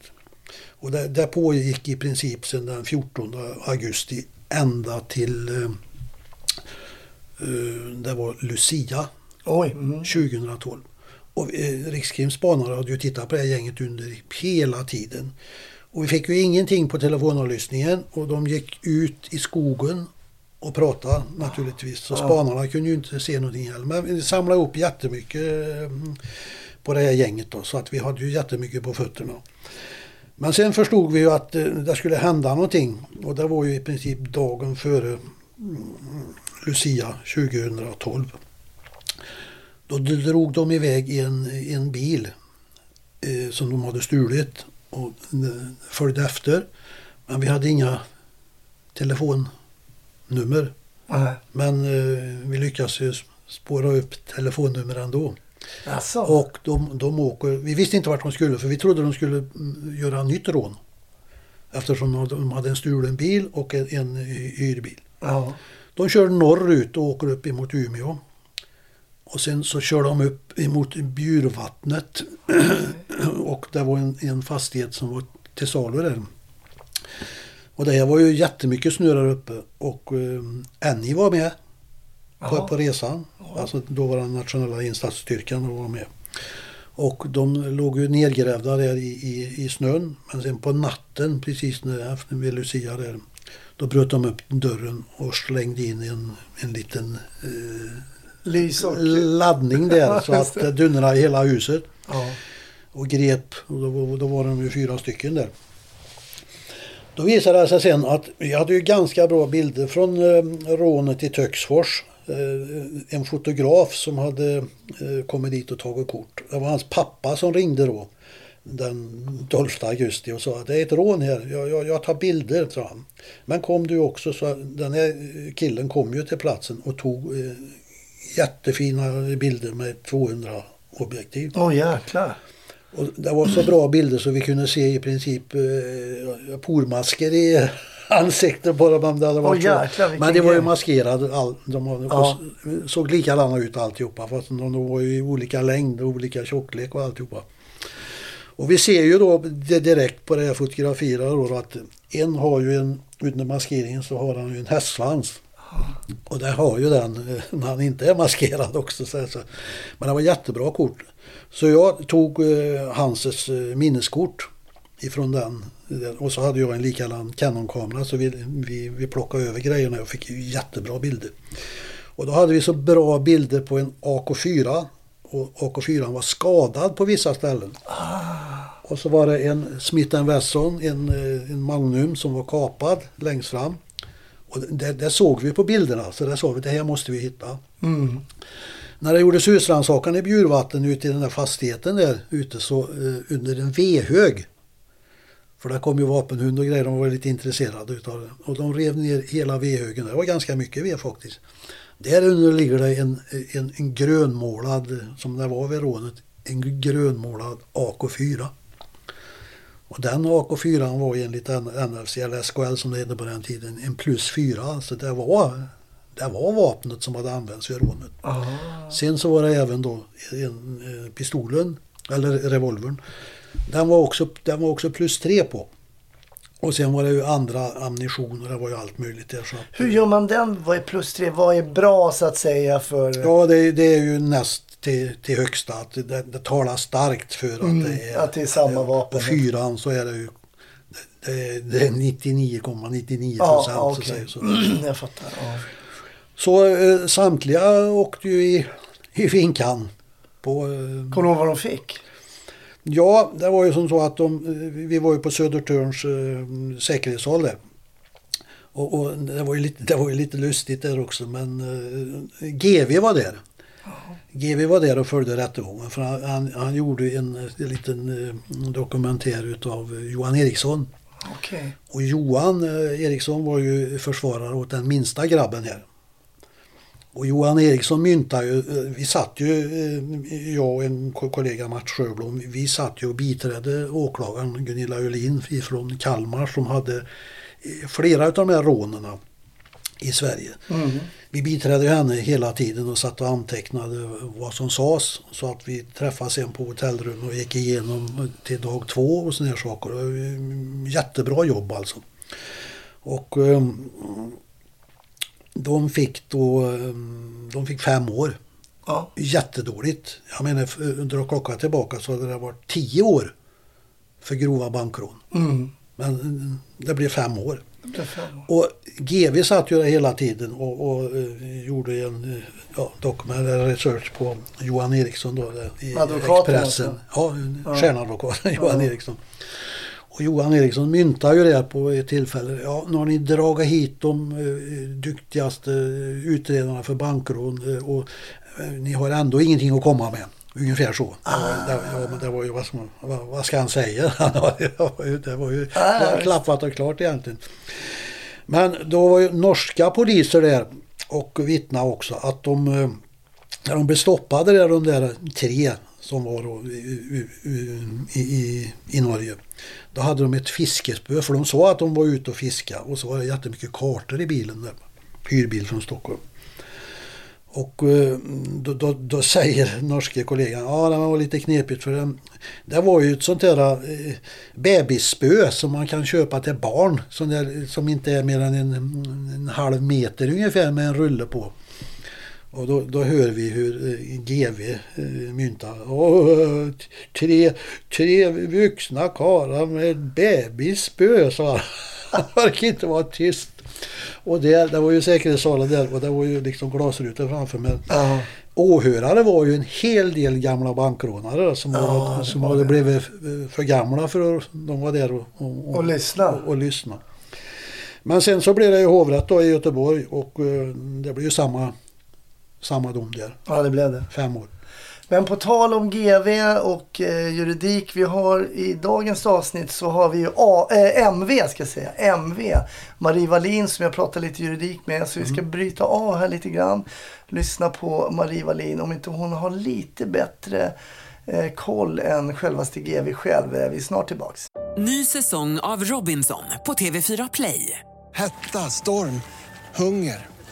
Och det, det pågick i princip sedan den 14 augusti ända till eh, det var Lucia Oj. Mm. 2012. Och eh, Rikskrims spanare hade ju tittat på det här gänget under hela tiden. Och vi fick ju ingenting på telefonavlyssningen och de gick ut i skogen och pratade naturligtvis. Så spanarna kunde ju inte se någonting heller. Men vi samlade upp jättemycket eh, på det här gänget då. Så att vi hade ju jättemycket på fötterna. Men sen förstod vi ju att eh, det skulle hända någonting. Och det var ju i princip dagen före mm, Lucia 2012. Då drog de iväg i en, i en bil eh, som de hade stulit och följde efter. Men vi hade inga telefonnummer. Nej. Men eh, vi lyckades ju spåra upp telefonnummer ändå. Alltså. Och de, de åker, vi visste inte vart de skulle för vi trodde de skulle mm, göra nytt rån. Eftersom de- de hade en stulen bil och en, en hyrbil. Ja. De kör norrut och åker upp emot Umeå. Och sen så kör de upp emot Bjurvattnet. och det var en, en fastighet som var till salu där. Och det var ju jättemycket snö där uppe. Och eh, Annie var med på, Jaha. på resan. Alltså då var den nationella insatsstyrkan och var med. Och de låg ju nedgrävda där i, i, i snön. Men sen på natten, precis när efter Lucia där, då bröt de upp dörren och slängde in en, en liten eh, laddning där så att det dundrade i hela huset. Ja. Och grep, och då, var- då var de ju fyra stycken där. Då visade det sig sen att vi hade ju ganska bra bilder från eh, rånet i Töcksfors. Eh, en fotograf som hade eh, kommit dit och tagit kort. Det var hans pappa som ringde då den 12 augusti och sa att det är ett rån här. Jag, jag, jag tar bilder, sa han. Men kom du också, så den här killen kom ju till platsen och tog eh, jättefina bilder med 200 objektiv. Åh jäklar. Och det var så bra bilder så vi kunde se i princip eh, pormasker i ansiktet på dem. Det hade varit så. jäklar, Men det var ju grej. maskerad. All, de Ja. såg likadana ut alltihopa. Fast de, de var ju i olika längd och olika tjocklek och alltihopa. Och vi ser ju då det direkt på det här fotografiet då att en har ju en, utan maskeringen så har han ju en hästsvans. Och där har ju den eh, när han inte är maskerad också. Så. Men det var jättebra kort. Så jag tog eh, Hanses eh, minneskort ifrån den. Och så hade jag en likadan Canon-kamera så vi, vi, vi plockade över grejerna och fick ju jättebra bilder. Och då hade vi så bra bilder på en AK4 och AK4 var skadad på vissa ställen. Och så var det en Smith Wesson, en, eh, en Magnum som var kapad längst fram. Och det, det såg vi på bilderna så det sa vi det här måste vi hitta. När det gjordes husrannsakan i Bjurvatten ute i den där fastigheten där ute så eh, under en V-hög. För där kom ju vapenhund och grejer, de var lite intresserade utav det. Och de rev ner hela V-högen, det var ganska mycket V faktiskt. Där under ligger det en, en, en grönmålad, som det var vid rånet, en grönmålad AK4. Och den AK4 var enligt NFC eller SKL som det hette på den tiden en plus 4. Så det var, det var vapnet som hade använts vid rånet. Sen så var det även då en, pistolen, eller revolvern. Den var, också, den var också plus 3 på. Och sen var det ju andra ammunition och det var ju allt möjligt där. Så att, Hur gör man den? Vad är plus tre? Vad är bra så att säga för... Ja, det, det är ju näst till, till högsta. Att det, det talar starkt för att Mm, det är... att det är samma vapen. På fyran så är det ju det, det är 99,99 Ja, procent. ja, så okej. säger så. Jag fattar. Ja. så eh, samtliga åkte ju i, i finkan. På, eh, Kommer du ihåg vad de fick? Ja, det var ju som så att de, eh, vi var ju på Södertörns eh, säkerhetshåll där. Och, och det, var ju lite, det var ju lite lustigt där också men eh, GV var där. GV var där och följde rättegången för han, han, han gjorde en, en liten eh, dokumentär utav Johan Eriksson. Okej. Och Johan eh, Eriksson var ju försvarare åt den minsta grabben här. Och Johan Eriksson myntade ju, eh, vi satt ju, eh, jag och en ko- kollega Mats Sjöblom, vi satt ju och biträdde åklagaren Gunilla Öhlin från Kalmar som hade eh, flera av de här rånerna i Sverige. Vi biträdde henne hela tiden och satt och antecknade vad som sades. Så att vi träffades sen på hotellrum och gick igenom till dag två och sådana saker. Jättebra jobb alltså. Och de fick då ehm, de fick fem år. Ja. Jättedåligt. Jag menar f- under att klocka tillbaka så hade det varit tio år för grova bankrån. Mm. Men mm, det blev fem år. Och GV satt ju där hela tiden och, och eh, gjorde en eh, ja, dokument, eller research på Johan Eriksson då i Expressen. alltså? Ja, stjärnadvokaten Johan Eriksson. Och Johan Eriksson myntade ju det på ett tillfälle. Ja, nu har ni dragit hit de eh, duktigaste utredarna för bankrån eh, och eh, ni har ändå ingenting att komma med. Ungefär så. Det var, det, ja, men det var ju, vad vad, vad ska han säga? det var ju, det var ju Ah, klappat och klart egentligen. Men då var ju norska poliser där och vittna också att de, när de blev stoppade där, de där tre som var då i, i, i, i Norge. Då hade de ett fiskespö för de sa att de var ute och fiska och så var det jättemycket kartor i bilen där. Hyrbil från Stockholm. Och eh, då, då, då säger norske kollegan, ja det var lite knepigt för det, det var ju ett sånt där eh, bebisspö som man kan köpa till barn som, där, som inte är mer än en, en halv meter ungefär med en rulle på. Och då, då hör vi hur eh, GV eh, myntar. Åh, tre, tre vuxna karlar med bebisspö, sa han. Han verkar inte vara tyst. Och det, det var ju säkerhetssalen där och det var ju liksom glasrutor framför mig. Ja. Åhörare var ju en hel del gamla bankrånare som, Ja, var, det som hade blivit eh, för gamla för att de var där och, och, Och lyssna. Och, och lyssna. Men sen så blev det ju hovrätt då i Göteborg och det blev ju samma, samma dom där. ja, det blev det. Fem år. Men på tal om GV och eh, juridik. Vi har i dagens avsnitt så har vi ju A, eh, MV ska jag säga. MV. Marie Wallin som jag pratar lite juridik med. Så vi ska bryta av här lite grann. Lyssna på Marie Wallin. Om inte hon har lite bättre eh, koll än självaste GV själv. Eh, Vi är snart tillbaks. Ny säsong av Robinson på TV4 Play. Hetta, storm, hunger.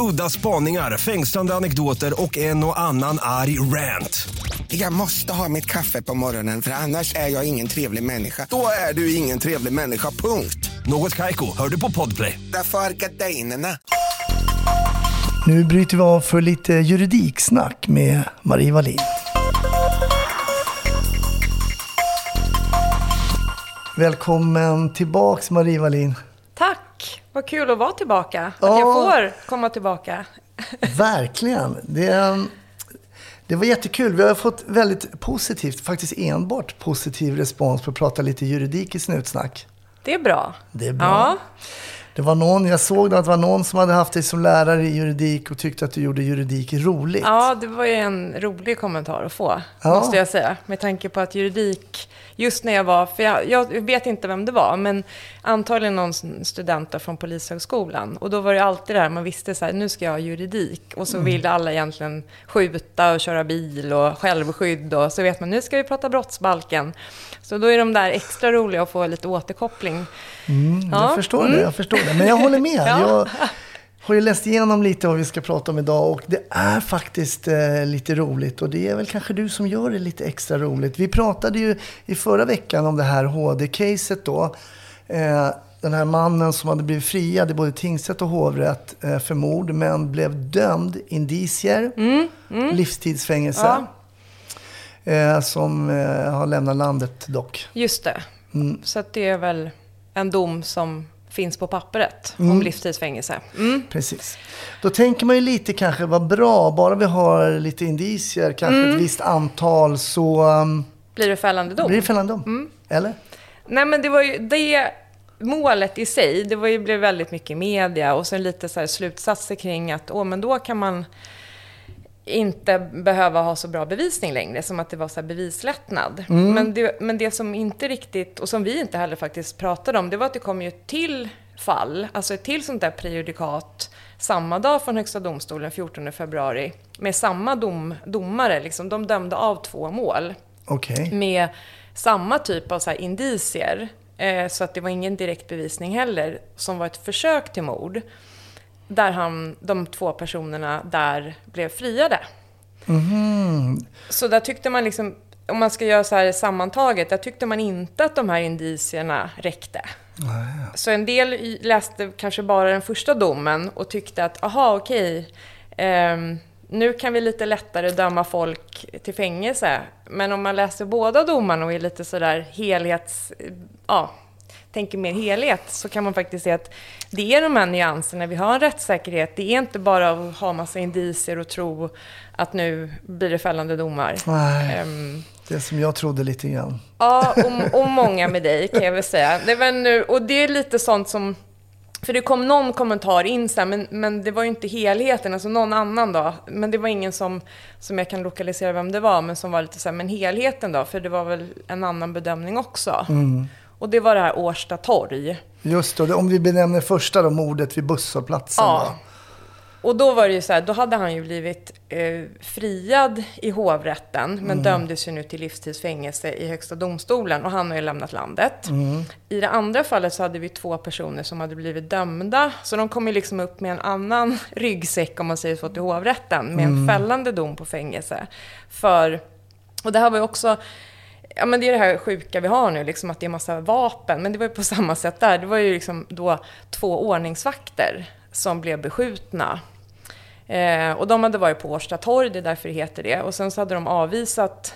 Udda spaningar, fängslande anekdoter och en och annan arg rant. Jag måste ha mitt kaffe på morgonen för annars är jag ingen trevlig människa. Då är du ingen trevlig människa, punkt. Något Kaiko, hör du på Podplay. Därför är gardinerna. Nu bryter vi av för lite juridiksnack med Marie Wallin. Välkommen tillbaks Marie Wallin. Tack! Vad kul att vara tillbaka. Att Ja. jag får komma tillbaka. Verkligen. Det, det var jättekul. Vi har fått väldigt positivt, faktiskt enbart positiv respons på att prata lite juridik i Snutsnack. Det är bra. Det är bra. Ja, Det var någon, jag såg att det var någon som hade haft dig som lärare i juridik och tyckte att du gjorde juridik roligt. ja, det var ju en rolig kommentar att få, Ja. måste jag säga. Med tanke på att juridik, just när jag var, för jag, jag vet inte vem det var, men antagligen någon student från Polishögskolan. Och då var det alltid det här, man visste så här, nu ska jag ha juridik. Och så ville alla egentligen skjuta och köra bil och självskydd. Och så vet man, nu ska vi prata brottsbalken. Så då är de där extra roliga att få lite återkoppling. Mm, Ja. Jag förstår det, Mm. jag förstår det. Men jag håller med. Ja. Jag har ju läst igenom lite vad vi ska prata om idag och det är faktiskt eh, lite roligt. Och det är väl kanske du som gör det lite extra roligt. Vi pratade ju i förra veckan om det här HD-caset då. Eh, den här mannen som hade blivit friad i både tingsrätt och hovrätt eh, för mord men blev dömd, indicier, livstidsfängelse. Ja. Eh, som eh, har lämnat landet dock. Just det. Mm. Så det är väl en dom som finns på pappret Mm. om livstidsfängelse. Mm. Precis. Då tänker man ju lite kanske, vad bra, bara vi har lite indicier, kanske Mm. ett visst antal, så um, Blir det fällande dom? blir det fällande dom. Mm. Eller? Nej men det var ju det målet i sig, det var ju, blev väldigt mycket media och sen lite så slutsatser kring att åh, men då kan man inte behöva ha så bra bevisning längre, som att det var så bevislättnad. Mm. Men, det, men det som inte riktigt, och som vi inte heller faktiskt pratade om, det var att det kom ju ett till fall, alltså ett till sånt där prejudikat samma dag från Högsta domstolen, 14 februari, med samma dom, domare. Liksom, de dömde av två mål Okej. med samma typ av så indicier. Eh, så att det var ingen direkt bevisning heller, som var ett försök till mord. Där han, de två personerna där blev friade. Mhm. Så där tyckte man liksom, om man ska göra så här sammantaget, där tyckte man inte att de här indicierna räckte. Så en del läste kanske bara den första domen och tyckte att, aha, okej, ehm, nu kan vi lite lättare döma folk till fängelse. Men om man läser båda domarna och är lite sådär helhets... Ja, tänker mer helhet, så kan man faktiskt se att det är de här nyanserna. Vi har en rättssäkerhet. Det är inte bara att ha massa indicier och tro att nu blir det fällande domar. Nej, Ehm, det som jag trodde lite grann. Ja, och, och många med dig kan jag väl säga. Det var nu, och det är lite sånt som... För det kom någon kommentar in här, men, men det var ju inte helheten, alltså någon annan då. Men det var ingen som, som jag kan lokalisera vem det var, men som var lite så här, men helheten då? För det var väl en annan bedömning också. Mm. Och det var det här Årsta torg. Just då, om vi benämner första då, mordet vid busshållplatsen. Ja. Och då var det ju så här, då hade han ju blivit eh, friad i hovrätten, men Mm. dömdes ju nu till livstidsfängelse i Högsta domstolen och han har ju lämnat landet. Mm. I det andra fallet så hade vi två personer som hade blivit dömda, så de kom ju liksom upp med en annan ryggsäck, om man säger så, till hovrätten, med en Mm. fällande dom på fängelse. För, och det här var ju också, ja men det är det här sjuka vi har nu, liksom att det är massa vapen, men det var ju på samma sätt där. Det var ju liksom då två ordningsvakter som blev beskjutna. Eh, och de hade varit på Årsta torg, det är därför det heter det. Och sen så hade de avvisat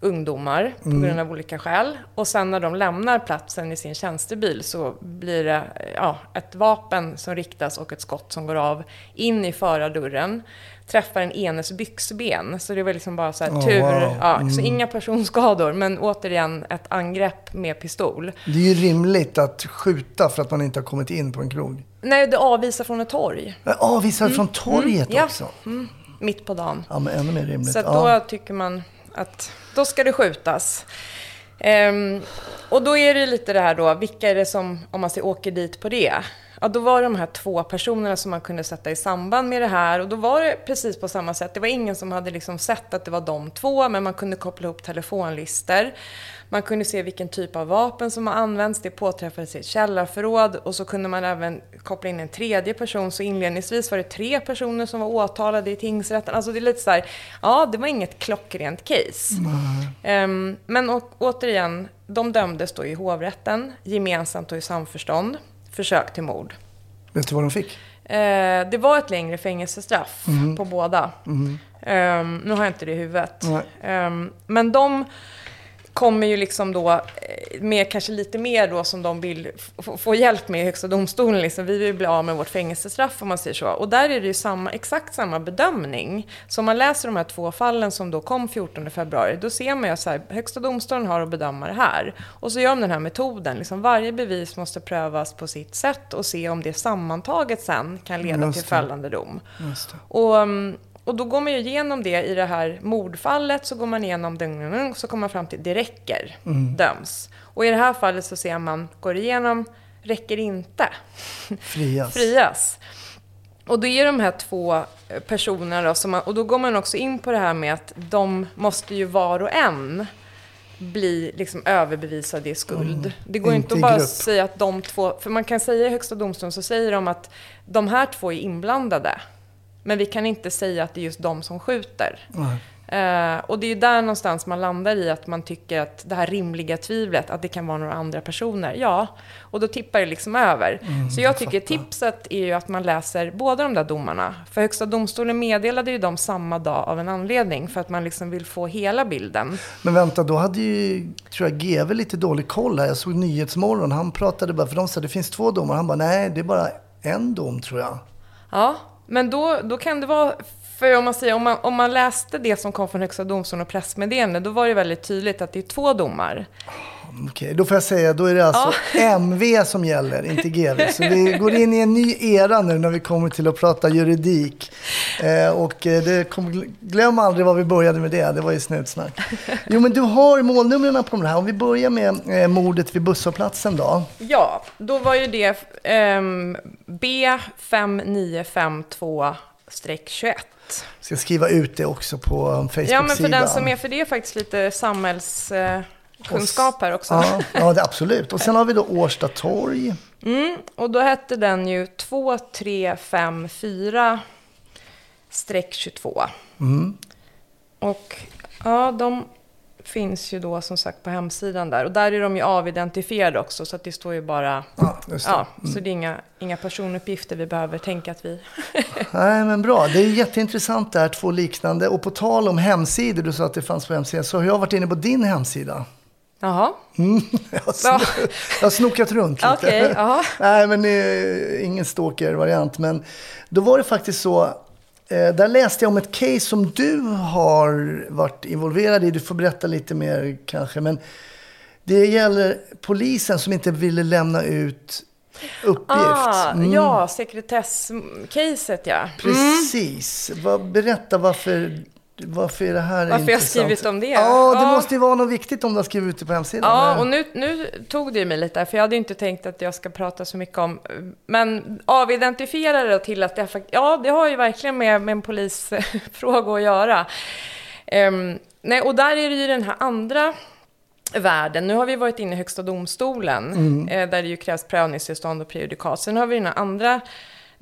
ungdomar på Mm. grund av olika skäl. Och sen när de lämnar platsen i sin tjänstebil så blir det ja, ett vapen som riktas och ett skott som går av in i förardörren. Träffar en enes byxben. Så det var liksom bara så här Oh, tur. wow. Ja, Så Mm. inga personskador, men återigen ett angrepp med pistol. Det är ju rimligt att skjuta för att man inte har kommit in på en krog. Nej, det avvisar från ett torg. Avvisar från torget Mm, ja. också? Mm, mitt på dagen. Ja, men ännu mer rimligt. Så att ja. då tycker man att då ska det skjutas. Ehm, och då är det lite det här då, vilka är det som, om man ser, åker dit på det? Ja, då var det de här två personerna som man kunde sätta i samband med det här. Och då var det precis på samma sätt. Det var ingen som hade liksom sett att det var de två, men man kunde koppla ihop telefonlistor. Man kunde se vilken typ av vapen som har använts. Det påträffades i ett källarförråd. Och så kunde man även koppla in en tredje person. Så inledningsvis var det tre personer som var åtalade i tingsrätten. Alltså det är lite så här, ja, det var inget klockrent case. Um, men å, återigen, de dömdes då i hovrätten, gemensamt och i samförstånd. Försök till mord. Vet du vad de fick? Eh, det var ett längre fängelsestraff på båda. Ehm, nu har jag inte det i huvudet. Ehm, men de kommer ju liksom då eh, med kanske lite mer då som de vill få hjälp med i Högsta domstolen. Liksom. Vi vill bli av med vårt fängelsestraff om man säger så. Och där är det ju samma, exakt samma bedömning. Så om man läser de här två fallen som då kom 14 februari, då ser man ju att Högsta domstolen har att bedöma det här. Och så gör de den här metoden. Liksom varje bevis måste prövas på sitt sätt och se om det sammantaget sen kan leda Just till fällande dom. Och, mm, och då går man ju igenom det i det här mordfallet, så går man igenom det, så kommer man fram till det räcker, döms. Och i det här fallet så ser man, går igenom, räcker inte, Frias. frias. Och då är de här två eh, personerna då, man, och då går man också in på det här med att de måste ju var och en bli liksom överbevisade i skuld. Det går Inte inte att bara grupp. säga att de två, för man kan säga i Högsta domstolen så säger de att de här två är inblandade. Men vi kan inte säga att det är just de som skjuter. Eh, och det är ju där någonstans man landar i att man tycker att det här rimliga tvivlet, att det kan vara några andra personer. Ja, och då tippar det liksom över. så jag tycker tipset är ju att man läser båda de där domarna. För Högsta domstolen meddelade ju dem samma dag av en anledning, för att man liksom vill få hela bilden. Men vänta, då hade ju, tror jag, GV lite dålig koll här. Jag såg Nyhetsmorgon. Han pratade bara, för de sa det finns två domar. Han bara, nej, det är bara en dom tror jag. Ja, men då, då kan det vara... För om man, säger, om, man, om man läste det som kom från Högsta domstolen och pressmeddelande, då var det väldigt tydligt att det är två domar. Okej, då får jag säga, då är det alltså MV som gäller, inte GV. Så vi går in i en ny era nu när vi kommer till att prata juridik. Eh, och eh, det kommer, glöm aldrig vad vi började med det, det var ju snutsnack. Jo, men du har målnumren på de här. Om vi börjar med eh, mordet vid busshållplatsen då. Ja, då var ju det ehm, B5952-21. Ska skriva ut det också på Facebook-sidan. Ja, men för den som är, för det är faktiskt lite samhällskunskap här också. Ja, ja, det, absolut. Och sen har vi då Årsta torg. Mm, och då hette den ju 2354 22. Mm. Och ja, de finns ju då som sagt på hemsidan där. Och där är de ju avidentifierade också, så att det står ju bara... Ja, just det. Ja, så det är inga, inga personuppgifter vi behöver tänka att vi... Nej, men bra. Det är jätteintressant det här, två liknande. Och på tal om hemsidor, du sa att det fanns på hemsidan, så har jag varit inne på din hemsida. Jaha. Mm, jag, har jag har snokat runt lite. Jaha. Nej, men eh, ingen stalker-variant. Men då var det faktiskt så, där läste jag om ett case som du har varit involverad i. Du får berätta lite mer kanske. Men det gäller polisen som inte ville lämna ut uppgift. Ah, Mm. ja, sekretesscaset ja. Precis. Vad- Berätta varför, varför är det här Varför jag har intressant? skrivit om det? Ja, det Ja. måste ju vara något viktigt om du har skrivit ut det på hemsidan. Ja, och nu, nu tog det ju mig lite, för jag hade inte tänkt att jag ska prata så mycket om... Men avidentifierar det till att det, fakt- ja, det har ju verkligen med, med en polisfråga att göra. Ehm, nej, och där är det ju den här andra världen. Nu har vi varit inne i Högsta domstolen, eh, där det ju krävs prövningstillstånd och prejudikat. Sen har vi den här andra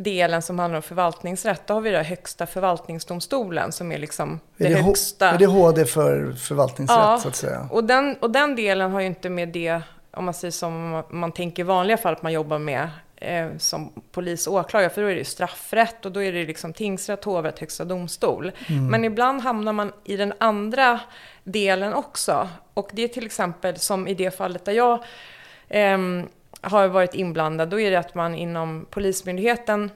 delen som handlar om förvaltningsrätt. Då har vi det Högsta förvaltningsdomstolen som är liksom det, är, det H- högsta. är det HD för förvaltningsrätt så att säga? Och den, och den delen har ju inte med det, om man säger som man tänker i vanliga fall, att man jobbar med eh, som polis och åklagare, för då är det ju straffrätt och då är det liksom tingsrätt, hovrätt, högsta domstol. Men ibland hamnar man i den andra delen också. Och det är till exempel som i det fallet där jag ehm, har varit inblandad, då är det att man inom Polismyndigheten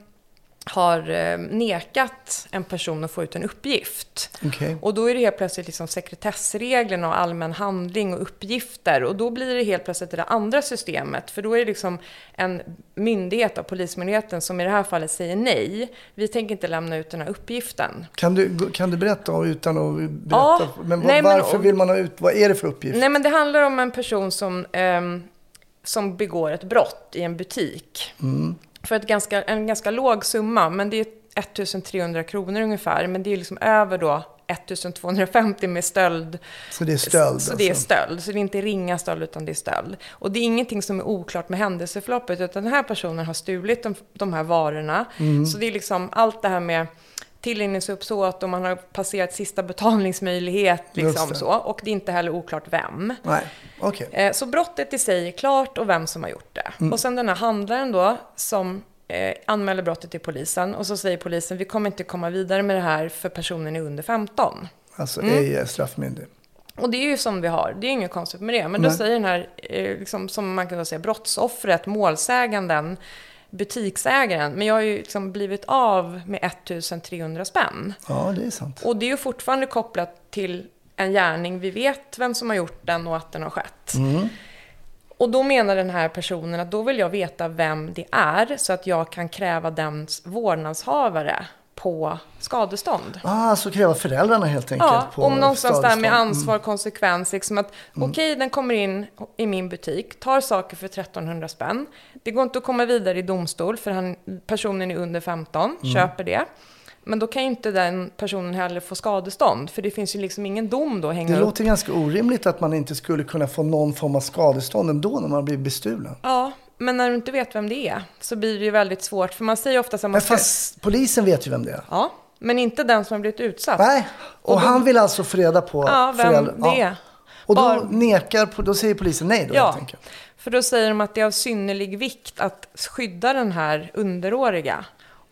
har eh, nekat en person att få ut en uppgift. Okej. Och då är det helt plötsligt liksom sekretessreglerna och allmän handling och uppgifter. Och då blir det helt plötsligt det där andra systemet. För då är det liksom en myndighet av Polismyndigheten som i det här fallet säger nej. Vi tänker inte lämna ut den här uppgiften. Kan du, kan du berätta om- utan att berätta? Ja, men vad, nej, men- varför vill man ha ut, vad är det för uppgift? Nej men det handlar om en person som, ehm, som begår ett brott i en butik. för ett ganska, en ganska låg summa, men det är 1300 kronor ungefär. Men det är liksom över då 1250 med stöld. Så det är stöld? Så det är alltså. stöld. Så det är inte ringa stöld, utan det är stöld. Och det är ingenting som är oklart med händelseförloppet, utan den här personen har stulit de, de här varorna. Mm. Så det är liksom allt det här med tillrinningsuppsåt och man har passerat sista betalningsmöjlighet. Liksom så. Och det är inte heller oklart vem. Nej, okej. Eh, Så brottet i sig är klart och vem som har gjort det. Mm. Och sen den här handlaren då som eh, anmäler brottet till polisen och så säger polisen vi kommer inte komma vidare med det här för personen är under 15. Alltså Mm. ej är straffmyndig. Och det är ju som vi har, det är inget konstigt med det. Men då Nej. säger den här, eh, liksom, som man kan då säga, brottsoffret, målsäganden, butiksägaren. Men jag har ju liksom blivit av med 1300 spänn. Ja, det är sant. Och det är ju fortfarande kopplat till en gärning. Vi vet vem som har gjort den och att den har skett. Mm. Och då menar den här personen att då vill jag veta vem det är så att jag kan kräva dens vårdnadshavare på skadestånd. Ah, så kräver föräldrarna helt enkelt Ja, på om någonstans där med. Mm. ansvar, konsekvens. Liksom att okej, den kommer in i min butik, tar saker för 1300 spänn. Det går inte att komma vidare i domstol för han, personen är under 15, Mm. köper det. Men då kan ju inte den personen heller få skadestånd, för det finns ju liksom ingen dom då att hänga Det upp. låter ganska orimligt att man inte skulle kunna få någon form av skadestånd ändå när man blir bestulen. Ja, men när du inte vet vem det är så blir det ju väldigt svårt, för man säger ofta här, man Men fast polisen vet ju vem det är. Ja, men inte den som har blivit utsatt. Nej, och, Och då- han vill alltså få reda på Ja, vem föräldrar- det är. Och då Bara- nekar, då säger polisen nej då Ja, helt enkelt. för då säger de att det är av synnerlig vikt att skydda den här underåriga.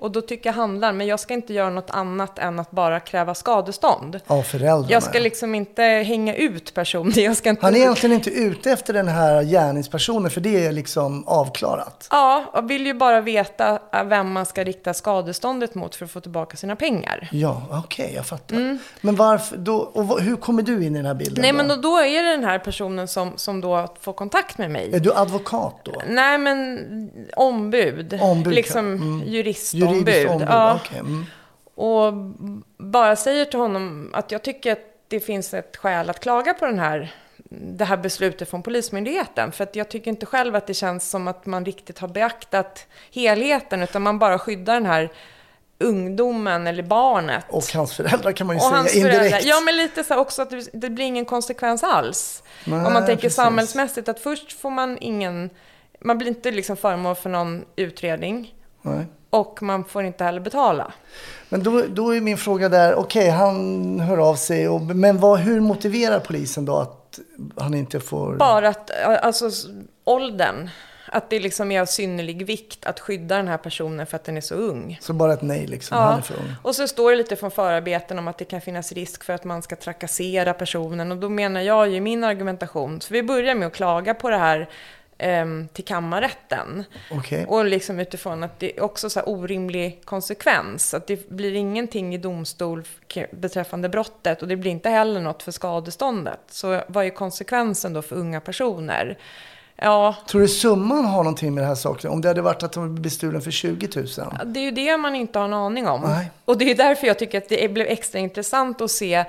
Och då tycker handlaren, men jag ska inte göra något annat än att bara kräva skadestånd. Av föräldrarna. Jag ska liksom inte hänga ut personen. Jag ska inte... Han är egentligen inte ute efter den här gärningspersonen för det är liksom avklarat. Ja, jag vill ju bara veta äh, vem man ska rikta skadeståndet mot för att få tillbaka sina pengar. Ja, okej, jag fattar. Men varför, då, och hur kommer du in i den här bilden? Mm. Nej, då? men då, då är det den här personen som, som då får kontakt med mig. Är du advokat då? Nej, men ombud. Ombud, liksom. Mm. juristombud. Juridiskt ombud, Ja. okej. Mm. Och bara säger till honom att jag tycker att det finns ett skäl att klaga på den här, det här beslutet från Polismyndigheten. För att jag tycker inte själv att det känns som att man riktigt har beaktat helheten, utan man bara skyddar den här ungdomen eller barnet. Och hans föräldrar kan man ju Och säga indirekt. Ja, men lite så också att det, det blir ingen konsekvens alls. Nej, Om man tänker precis. samhällsmässigt, att först får man ingen... Man blir inte liksom föremål för någon utredning. Nej. Och man får inte heller betala. Men då, då är min fråga där, okej han hör av sig, och, men vad, hur motiverar polisen då att han inte får... Bara att, alltså åldern. Att det liksom är av synnerlig vikt att skydda den här personen för att den är så ung. Så bara ett nej liksom, han är för ung. Och så står det lite från förarbeten om att det kan finnas risk för att man ska trakassera personen. Och då menar jag ju min argumentation, så vi börjar med att klaga på det här till kammarrätten. Okej. Och liksom utifrån att det är också så orimlig konsekvens. Att det blir ingenting i domstol beträffande brottet och det blir inte heller något för skadeståndet. Så vad är konsekvensen då för unga personer? Ja, Tror du summan har någonting med det här saken? Om det hade varit att de blev bestulen för 20 000? det är ju det man inte har en aning om. Nej. Och det är därför jag tycker att det blev extra intressant att se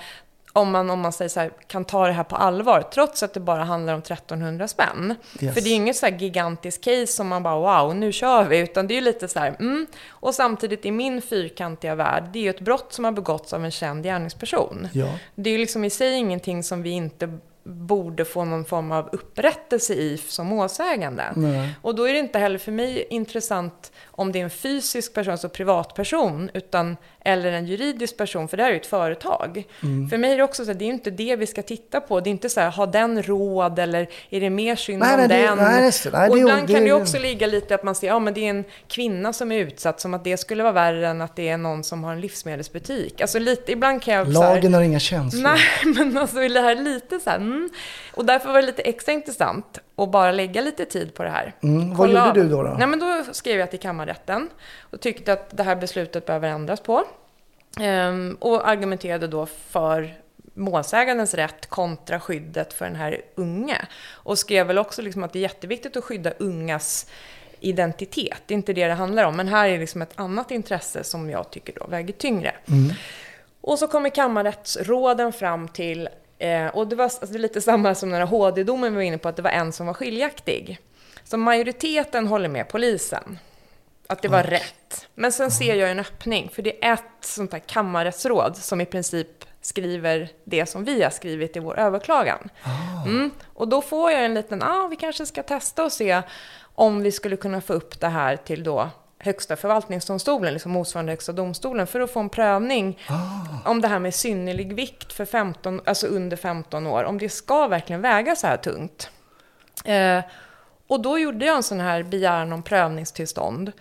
om man, om man säger så här, kan ta det här på allvar, trots att det bara handlar om 1300 spänn. Yes. För det är ju inget så här gigantiskt case som man bara wow, nu kör vi, utan det är ju lite så här, mm. Och samtidigt i min fyrkantiga värld, det är ju ett brott som har begåtts av en känd gärningsperson. Ja. Det är ju liksom i sig ingenting som vi inte borde få någon form av upprättelse i som målsägande. Nej. Och då är det inte heller för mig intressant om det är en fysisk person, alltså privatperson, utan, eller en juridisk person, för det här är ju ett företag. Mm. För mig är det också så att det är inte det vi ska titta på. Det är inte så här, har den råd eller är det mer synd Nej, om nej, det- den? nej, det. Nej, och det är- ibland det kan det ju är- också ligga lite att man ser, ja men det är en kvinna som är utsatt, som att det skulle vara värre än att det är någon som har en livsmedelsbutik. Alltså lite, ibland kan jag så här- Lagen har inga känslor. Nej, men alltså är det här lite så här, mm. Och därför var det lite extra intressant att bara lägga lite tid på det här. Mm, vad gjorde du då, då? Nej, men då skrev jag till kammarrätten och tyckte att det här beslutet behöver ändras på. Ehm, och argumenterade då för målsägandens rätt kontra skyddet för den här unge. Och skrev väl också liksom att det är jätteviktigt att skydda ungas identitet. Det är inte det det handlar om, men här är liksom ett annat intresse som jag tycker då väger tyngre. Och så kommer kammarrättsråden fram till, eh, och det var alltså, lite samma som när HD-domen vi var inne på, att det var en som var skiljaktig. Så majoriteten håller med polisen. Att det var rätt. Men sen ser jag en öppning, för det är ett sånt här kammarrättsråd som i princip skriver det som vi har skrivit i vår överklagan. Mm. Och då får jag en liten, ah, vi kanske ska testa och se om vi skulle kunna få upp det här till då Högsta förvaltningsdomstolen, liksom motsvarande Högsta domstolen, för att få en prövning om det här med synnerlig vikt för 15, alltså under 15 år, om det ska verkligen väga så här tungt. Eh, och då gjorde jag en sån här begäran om prövningstillstånd.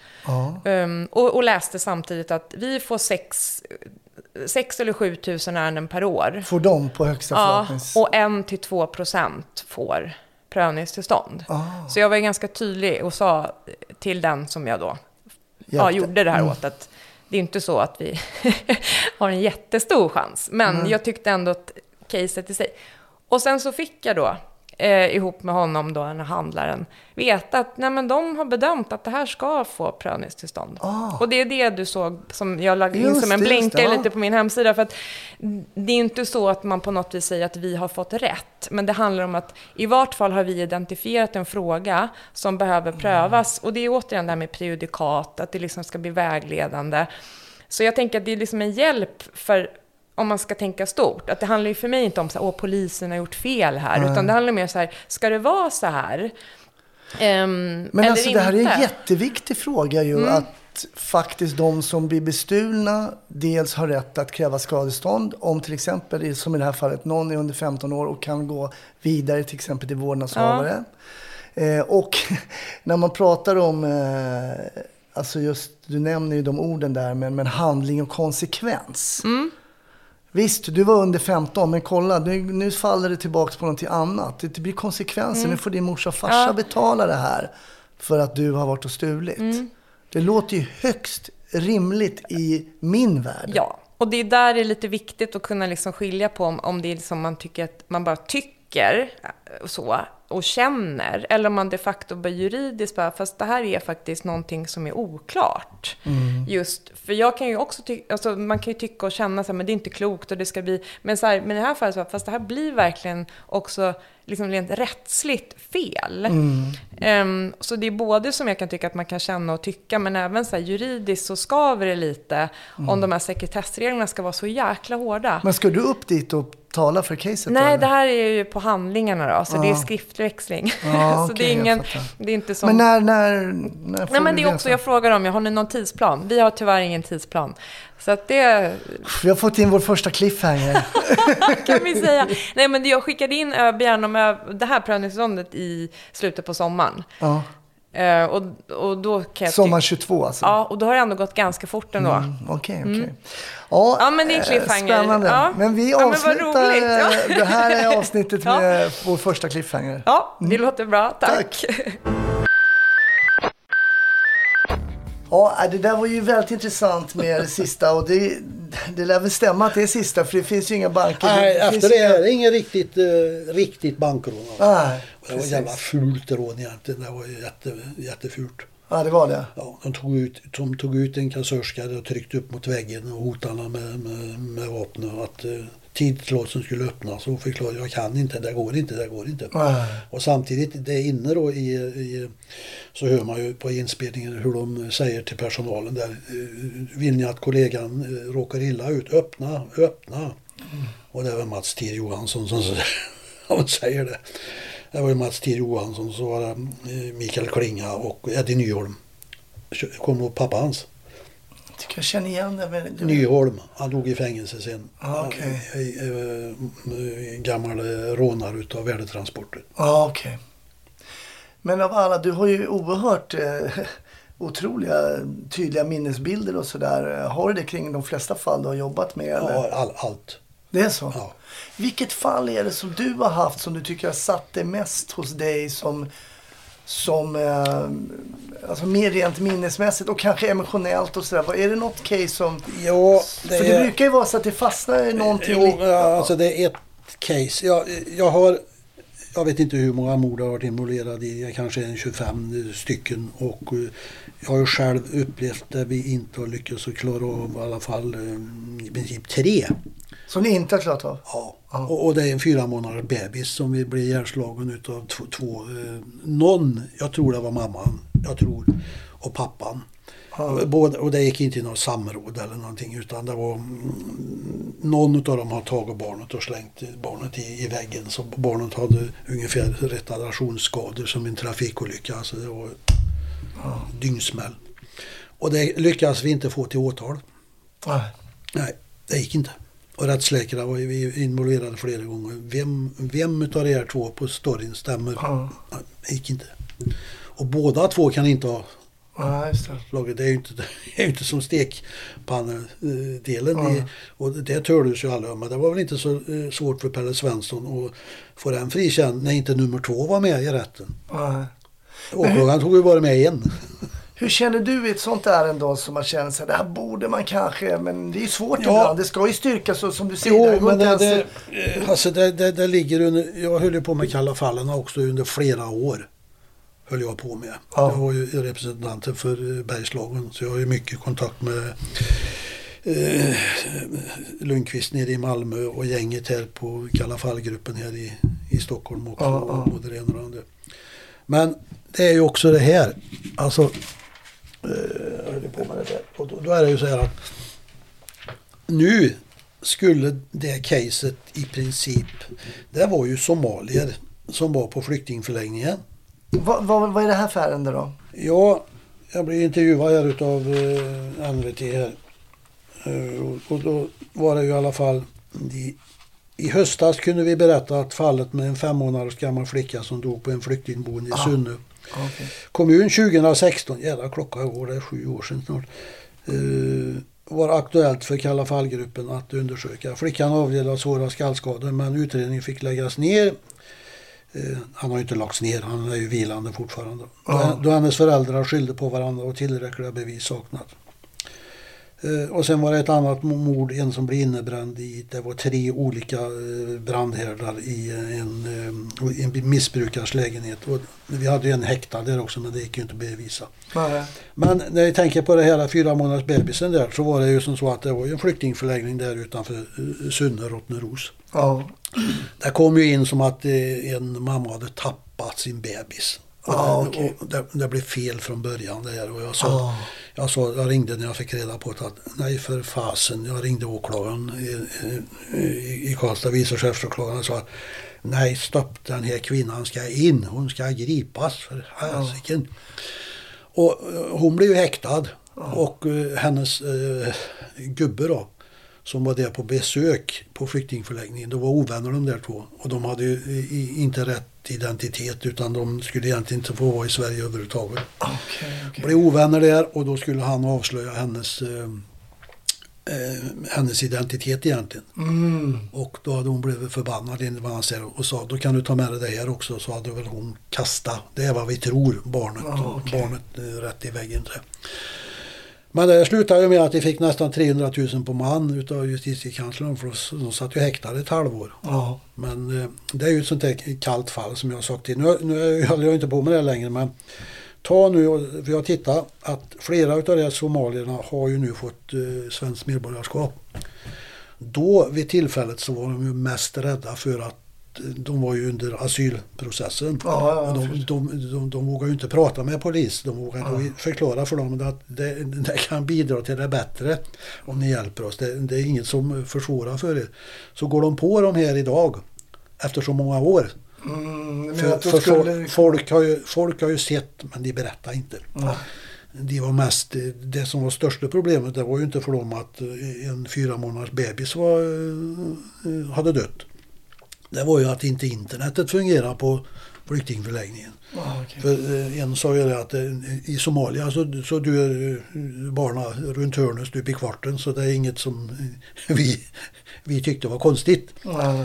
Ehm, och, och läste samtidigt att vi får sex, sex eller sju tusen ärenden per år. Får de på högsta Ja, förvaltnings... och en till två procent får prövningstillstånd. Så jag var ganska tydlig och sa till den som jag då ja, gjorde det här Mm. åt att det är inte så att vi har en jättestor chans. Men Mm. jag tyckte ändå att caset i sig. Och sen så fick jag då eh, ihop med honom, då, den här handlaren, veta att nej, men de har bedömt att det här ska få prövningstillstånd. Och det är det du såg, som jag lade in Ah. Som en blinkare ja. lite på min hemsida. För att det är inte så att man på något vis säger att vi har fått rätt, men det handlar om att i vart fall har vi identifierat en fråga som behöver prövas. Och det är återigen det här med prejudikat, att det liksom ska bli vägledande. Så jag tänker att det är liksom en hjälp för om man ska tänka stort, att det handlar ju för mig inte om så här, åh polisen har gjort fel här, Nej. utan det handlar mer så här, ska det vara så här? Ehm, Men alltså det här är en inte? jätteviktig fråga ju. Mm. Att faktiskt de som blir bestulna dels har rätt att kräva skadestånd. Om till exempel, som i det här fallet, någon är under 15 år och kan gå vidare till exempel till vårdnadshavare. Eh, och när man pratar om, eh, alltså just, du nämner ju de orden där, men, men handling och konsekvens. Mm. Visst, du var under 15, men kolla, nu, nu faller det tillbaka på någonting annat. Det blir konsekvenser. Mm. Nu får din morsa och farsa Ja. betala det här för att du har varit och stulit. Mm. Det låter ju högst rimligt i min värld. Ja, och det är där det är lite viktigt att kunna liksom skilja på om, om det är liksom man tycker att man bara tycker eh, så och känner, eller om man de facto bara juridiskt bara, fast det här är faktiskt någonting som är oklart. Mm. Just, för jag kan ju också tycka, alltså man kan ju tycka och känna så här, men det är inte klokt och det ska bli, men så här, men i det här fallet så, fast det här blir verkligen också liksom rent rättsligt fel. Mm. Ehm, så det är både som jag kan tycka att man kan känna och tycka, men även så här, juridiskt så skaver det lite om Mm. de här sekretessreglerna ska vara så jäkla hårda. Men ska du upp dit och tala för caset? Nej, det här är ju på handlingarna då, så det är Ja. skriftväxling. Ja, så okej, det är ingen, det är inte som... Men när, när, när får Nej, men det är också, jag frågar dem, jag har ni någon tidsplan? Vi har tyvärr ingen tidsplan. Så att det Vi har fått in vår första cliffhanger. kan vi säga. Nej, men jag skickade in begäran om det här prövningsståndet i slutet på sommaren. ja. Eh, och, och då kan jag Sommar tycka- 22 alltså? Ja, och då har det ändå gått ganska fort ändå. Mm, Okej, okej. Mm. Ja, Ja, men det är eh, cliffhanger. Spännande. Ja. Men vi Ja, men avslutar. Ja. eh, det här är avsnittet Ja. med vår första cliffhanger. Ja, det låter bra. Tack. Ja, äh, det där var ju väldigt intressant med det sista och det, det lär väl stämma att det är sista för det finns ju inga banker. Nej, det efter det inga- är det inget riktigt, uh, riktigt bankrån. alltså. Nej, det var precis. jävla fult rån egentligen. Det var jätte, jättefult. Ja, det var det. Ja, de, tog ut, de tog ut en kassörska och tryckte upp mot väggen och hotade med, med, med vapen och att uh, tidslåsen skulle öppnas. Och förklarade jag kan inte, det går inte, det går inte. Nej. Och samtidigt, det inne då i, i, så hör man ju på inspelningen hur de säger till personalen där. eh, Vill ni att kollegan eh, råkar illa ut? Öppna, öppna. Och det var Mats T Johansson som som säger det. Det var ju Mats T Johansson, så var det eh, Mikael Klinga och Eddie Nyholm. Du ihåg pappa hans? Tycker jag känner igen det. Men Nyholm, han dog i fängelse sen. Ah, eh, Gammal rånare utav värdetransporter. Ja, okej. Men av alla, du har ju oerhört eh, otroliga tydliga minnesbilder och sådär. Har du det kring de flesta fall du har jobbat med? Eller? Ja, all, allt. Det är så? Ja. Vilket fall är det som du har haft som du tycker har satt det mest hos dig som, som eh, alltså mer rent minnesmässigt och kanske emotionellt och sådär. Är det något case som... Ja, det För det är- brukar ju vara så att det fastnar i någonting. Jo, lite- ja, alltså det är ett case. Jag, jag har, jag vet inte hur många mord jag har varit involverad i, kanske en 25 stycken. Och eh, jag har ju själv upplevt där vi inte har lyckats att klara av i alla fall eh, i princip tre. Som ni inte har klarat av? Ja. Och, och det är en fyra månaders bebis som vi blev ihjälslagen utav två, två eh, någon, jag tror det var mamman, jag tror. och pappan. Både, och det gick inte i något samråd eller någonting utan det var mm, någon av dem har tagit barnet och slängt barnet i, i väggen. Så barnet hade ungefär retardationsskador som en trafikolycka. Alltså det var dyngsmäll. Och det lyckades vi inte få till åtal. Nej. Nej, det gick inte. Och rättsläkare var vi involverade flera gånger. Vem, vem utav de här två på storyn stämmer? Ja. Det gick inte. Och båda två kan inte ha Ja, just det. Det är ju inte, det är ju inte som stekpannedelen. Ja. i- Och det tördes ju alla. Men det var väl inte så eh, svårt för Pelle Svensson att få den frikänd när inte nummer två var med i rätten. Nej. Åklagaren tog ju bara med en. Hur känner du i ett sånt ärende då som man känner sig, det här borde man kanske, men det är svårt Ja. ibland. Det ska ju styrkas så som du säger. Jo, det men det, det, alltså det, det, det ligger under, jag höll ju på med Kalla fallen också under flera år. Höll jag på med. Ja. Jag var ju representant för eh, Bergslagen så jag har ju mycket kontakt med eh, Lundqvist nere i Malmö och gänget här på Kalla fall-gruppen här i, i Stockholm också. Ja, ja. Både det ena och det andra. Men det är ju också det här. Alltså, eh, höll på med det där. Och då, då är det ju så här att nu skulle det caset i princip, det var ju somalier som var på flyktingförläggningen. Vad, vad, vad är det här för ärende då? Ja, jag blev intervjuad här utav eh, NVT här. Eh, och, och då var det ju i alla fall i, i höstas kunde vi berätta att fallet med en fem månaders gammal flicka som dog på en flyktingboende i Ah. Sunne Okej. kommun 2016, jävla klocka går det är sju år sedan snart, eh, var aktuellt för Kalla fallgruppen att undersöka. Flickan avled av svåra skallskador men utredningen fick läggas ner. Eh, han har ju inte lagts ner, han är ju vilande fortfarande. Ja. Då hennes föräldrar skyllde på varandra och tillräckliga bevis saknat. Eh, Och sen var det ett annat mord, en som blev innebränd i, det var tre olika eh, brandhärdar i en, eh, en missbrukars lägenhet. Och vi hade ju en häktad där också men det gick ju inte att bevisa. Nej. Men när jag tänker på det här fyra månaders bebisen där så var det ju som så att det var en flyktingförläggning där utanför Sunne, Rottneros. Ja. Det kom ju in som att en mamma hade tappat sin bebis. Och, Ah, det, och det, det blev fel från början det här. Och jag, sa, Ah. jag, sa, jag ringde när jag fick reda på det att nej för fasen. Jag ringde åklagaren i, i, i Karlstad, vice chefsåklagaren och sa att nej stopp den här kvinnan ska in. Hon ska gripas för helsike. Och eh, hon blev ju häktad. Och eh, hennes eh, gubbe då, som var där på besök på flyktingförläggningen, de var ovänner de där två. Och de hade inte rätt identitet utan de skulle egentligen inte få vara i Sverige överhuvudtaget. Okej, okej. Blev ovänner där och då skulle han avslöja hennes, eh, eh, hennes identitet egentligen. Mm. Och då hade hon blivit förbannad enligt vad han säger och sa då kan du ta med dig det här också. Så hade väl hon kastat, det är vad vi tror, barnet, Ja, och okej. barnet eh, rätt i väggen. Så. Men det slutade ju med att de fick nästan 300 000 på man utav justitiekanslern för de satt ju häktade ett halvår. Ja. Men eh, det är ju ett sånt där kallt fall som jag har sagt till. Nu, nu håller jag inte på med det längre men ta nu, för jag har tittat att flera av de här somalierna har ju nu fått eh, svenskt medborgarskap. Då vid tillfället så var de ju mest rädda för att de var ju under asylprocessen. Ja, ja, och de, de, de, de vågar ju inte prata med polis. De vågar inte förklara för dem att det, det kan bidra till det bättre om ni hjälper oss. Det, det är inget som försvårar för er. Så går de på dem här idag efter så många år. Mm, För, för skulle... folk, har ju, folk har ju sett men de berättar inte. Ja. De var mest, det som var största problemet det var ju inte för dem att en fyra månaders bebis var, eh, hade dött. Det var ju att inte internetet fungerar på flyktingförläggningen. Ja, okej. För eh, en sa ju det att eh, i Somalia så, så dör eh, barnen runt hörnet stup i kvarten så det är inget som vi, vi tyckte var konstigt. Ja.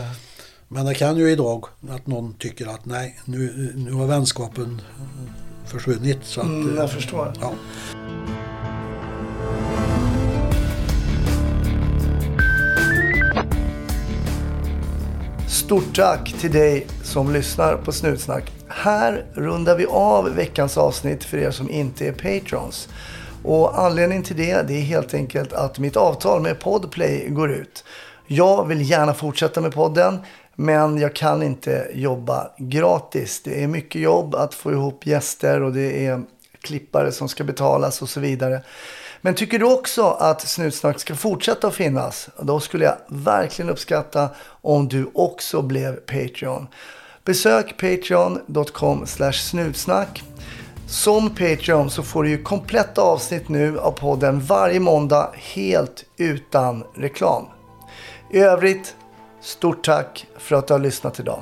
Men det kan ju idag att någon tycker att nej, nu, nu har vänskapen försvunnit. Så att, Mm, jag förstår. Ja. Stort tack till dig som lyssnar på Snutsnack. Här rundar vi av veckans avsnitt för er som inte är patrons. Och anledningen till det, det är helt enkelt att mitt avtal med Podplay går ut. Jag vill gärna fortsätta med podden, men jag kan inte jobba gratis. Det är mycket jobb att få ihop gäster och det är klippare som ska betalas och så vidare. Men tycker du också att Snutsnack ska fortsätta att finnas? Då skulle jag verkligen uppskatta om du också blev Patreon. Besök patreon.com snutsnack. Som Patreon så får du ju kompletta avsnitt nu av podden varje måndag helt utan reklam. I övrigt, stort tack för att du har lyssnat idag.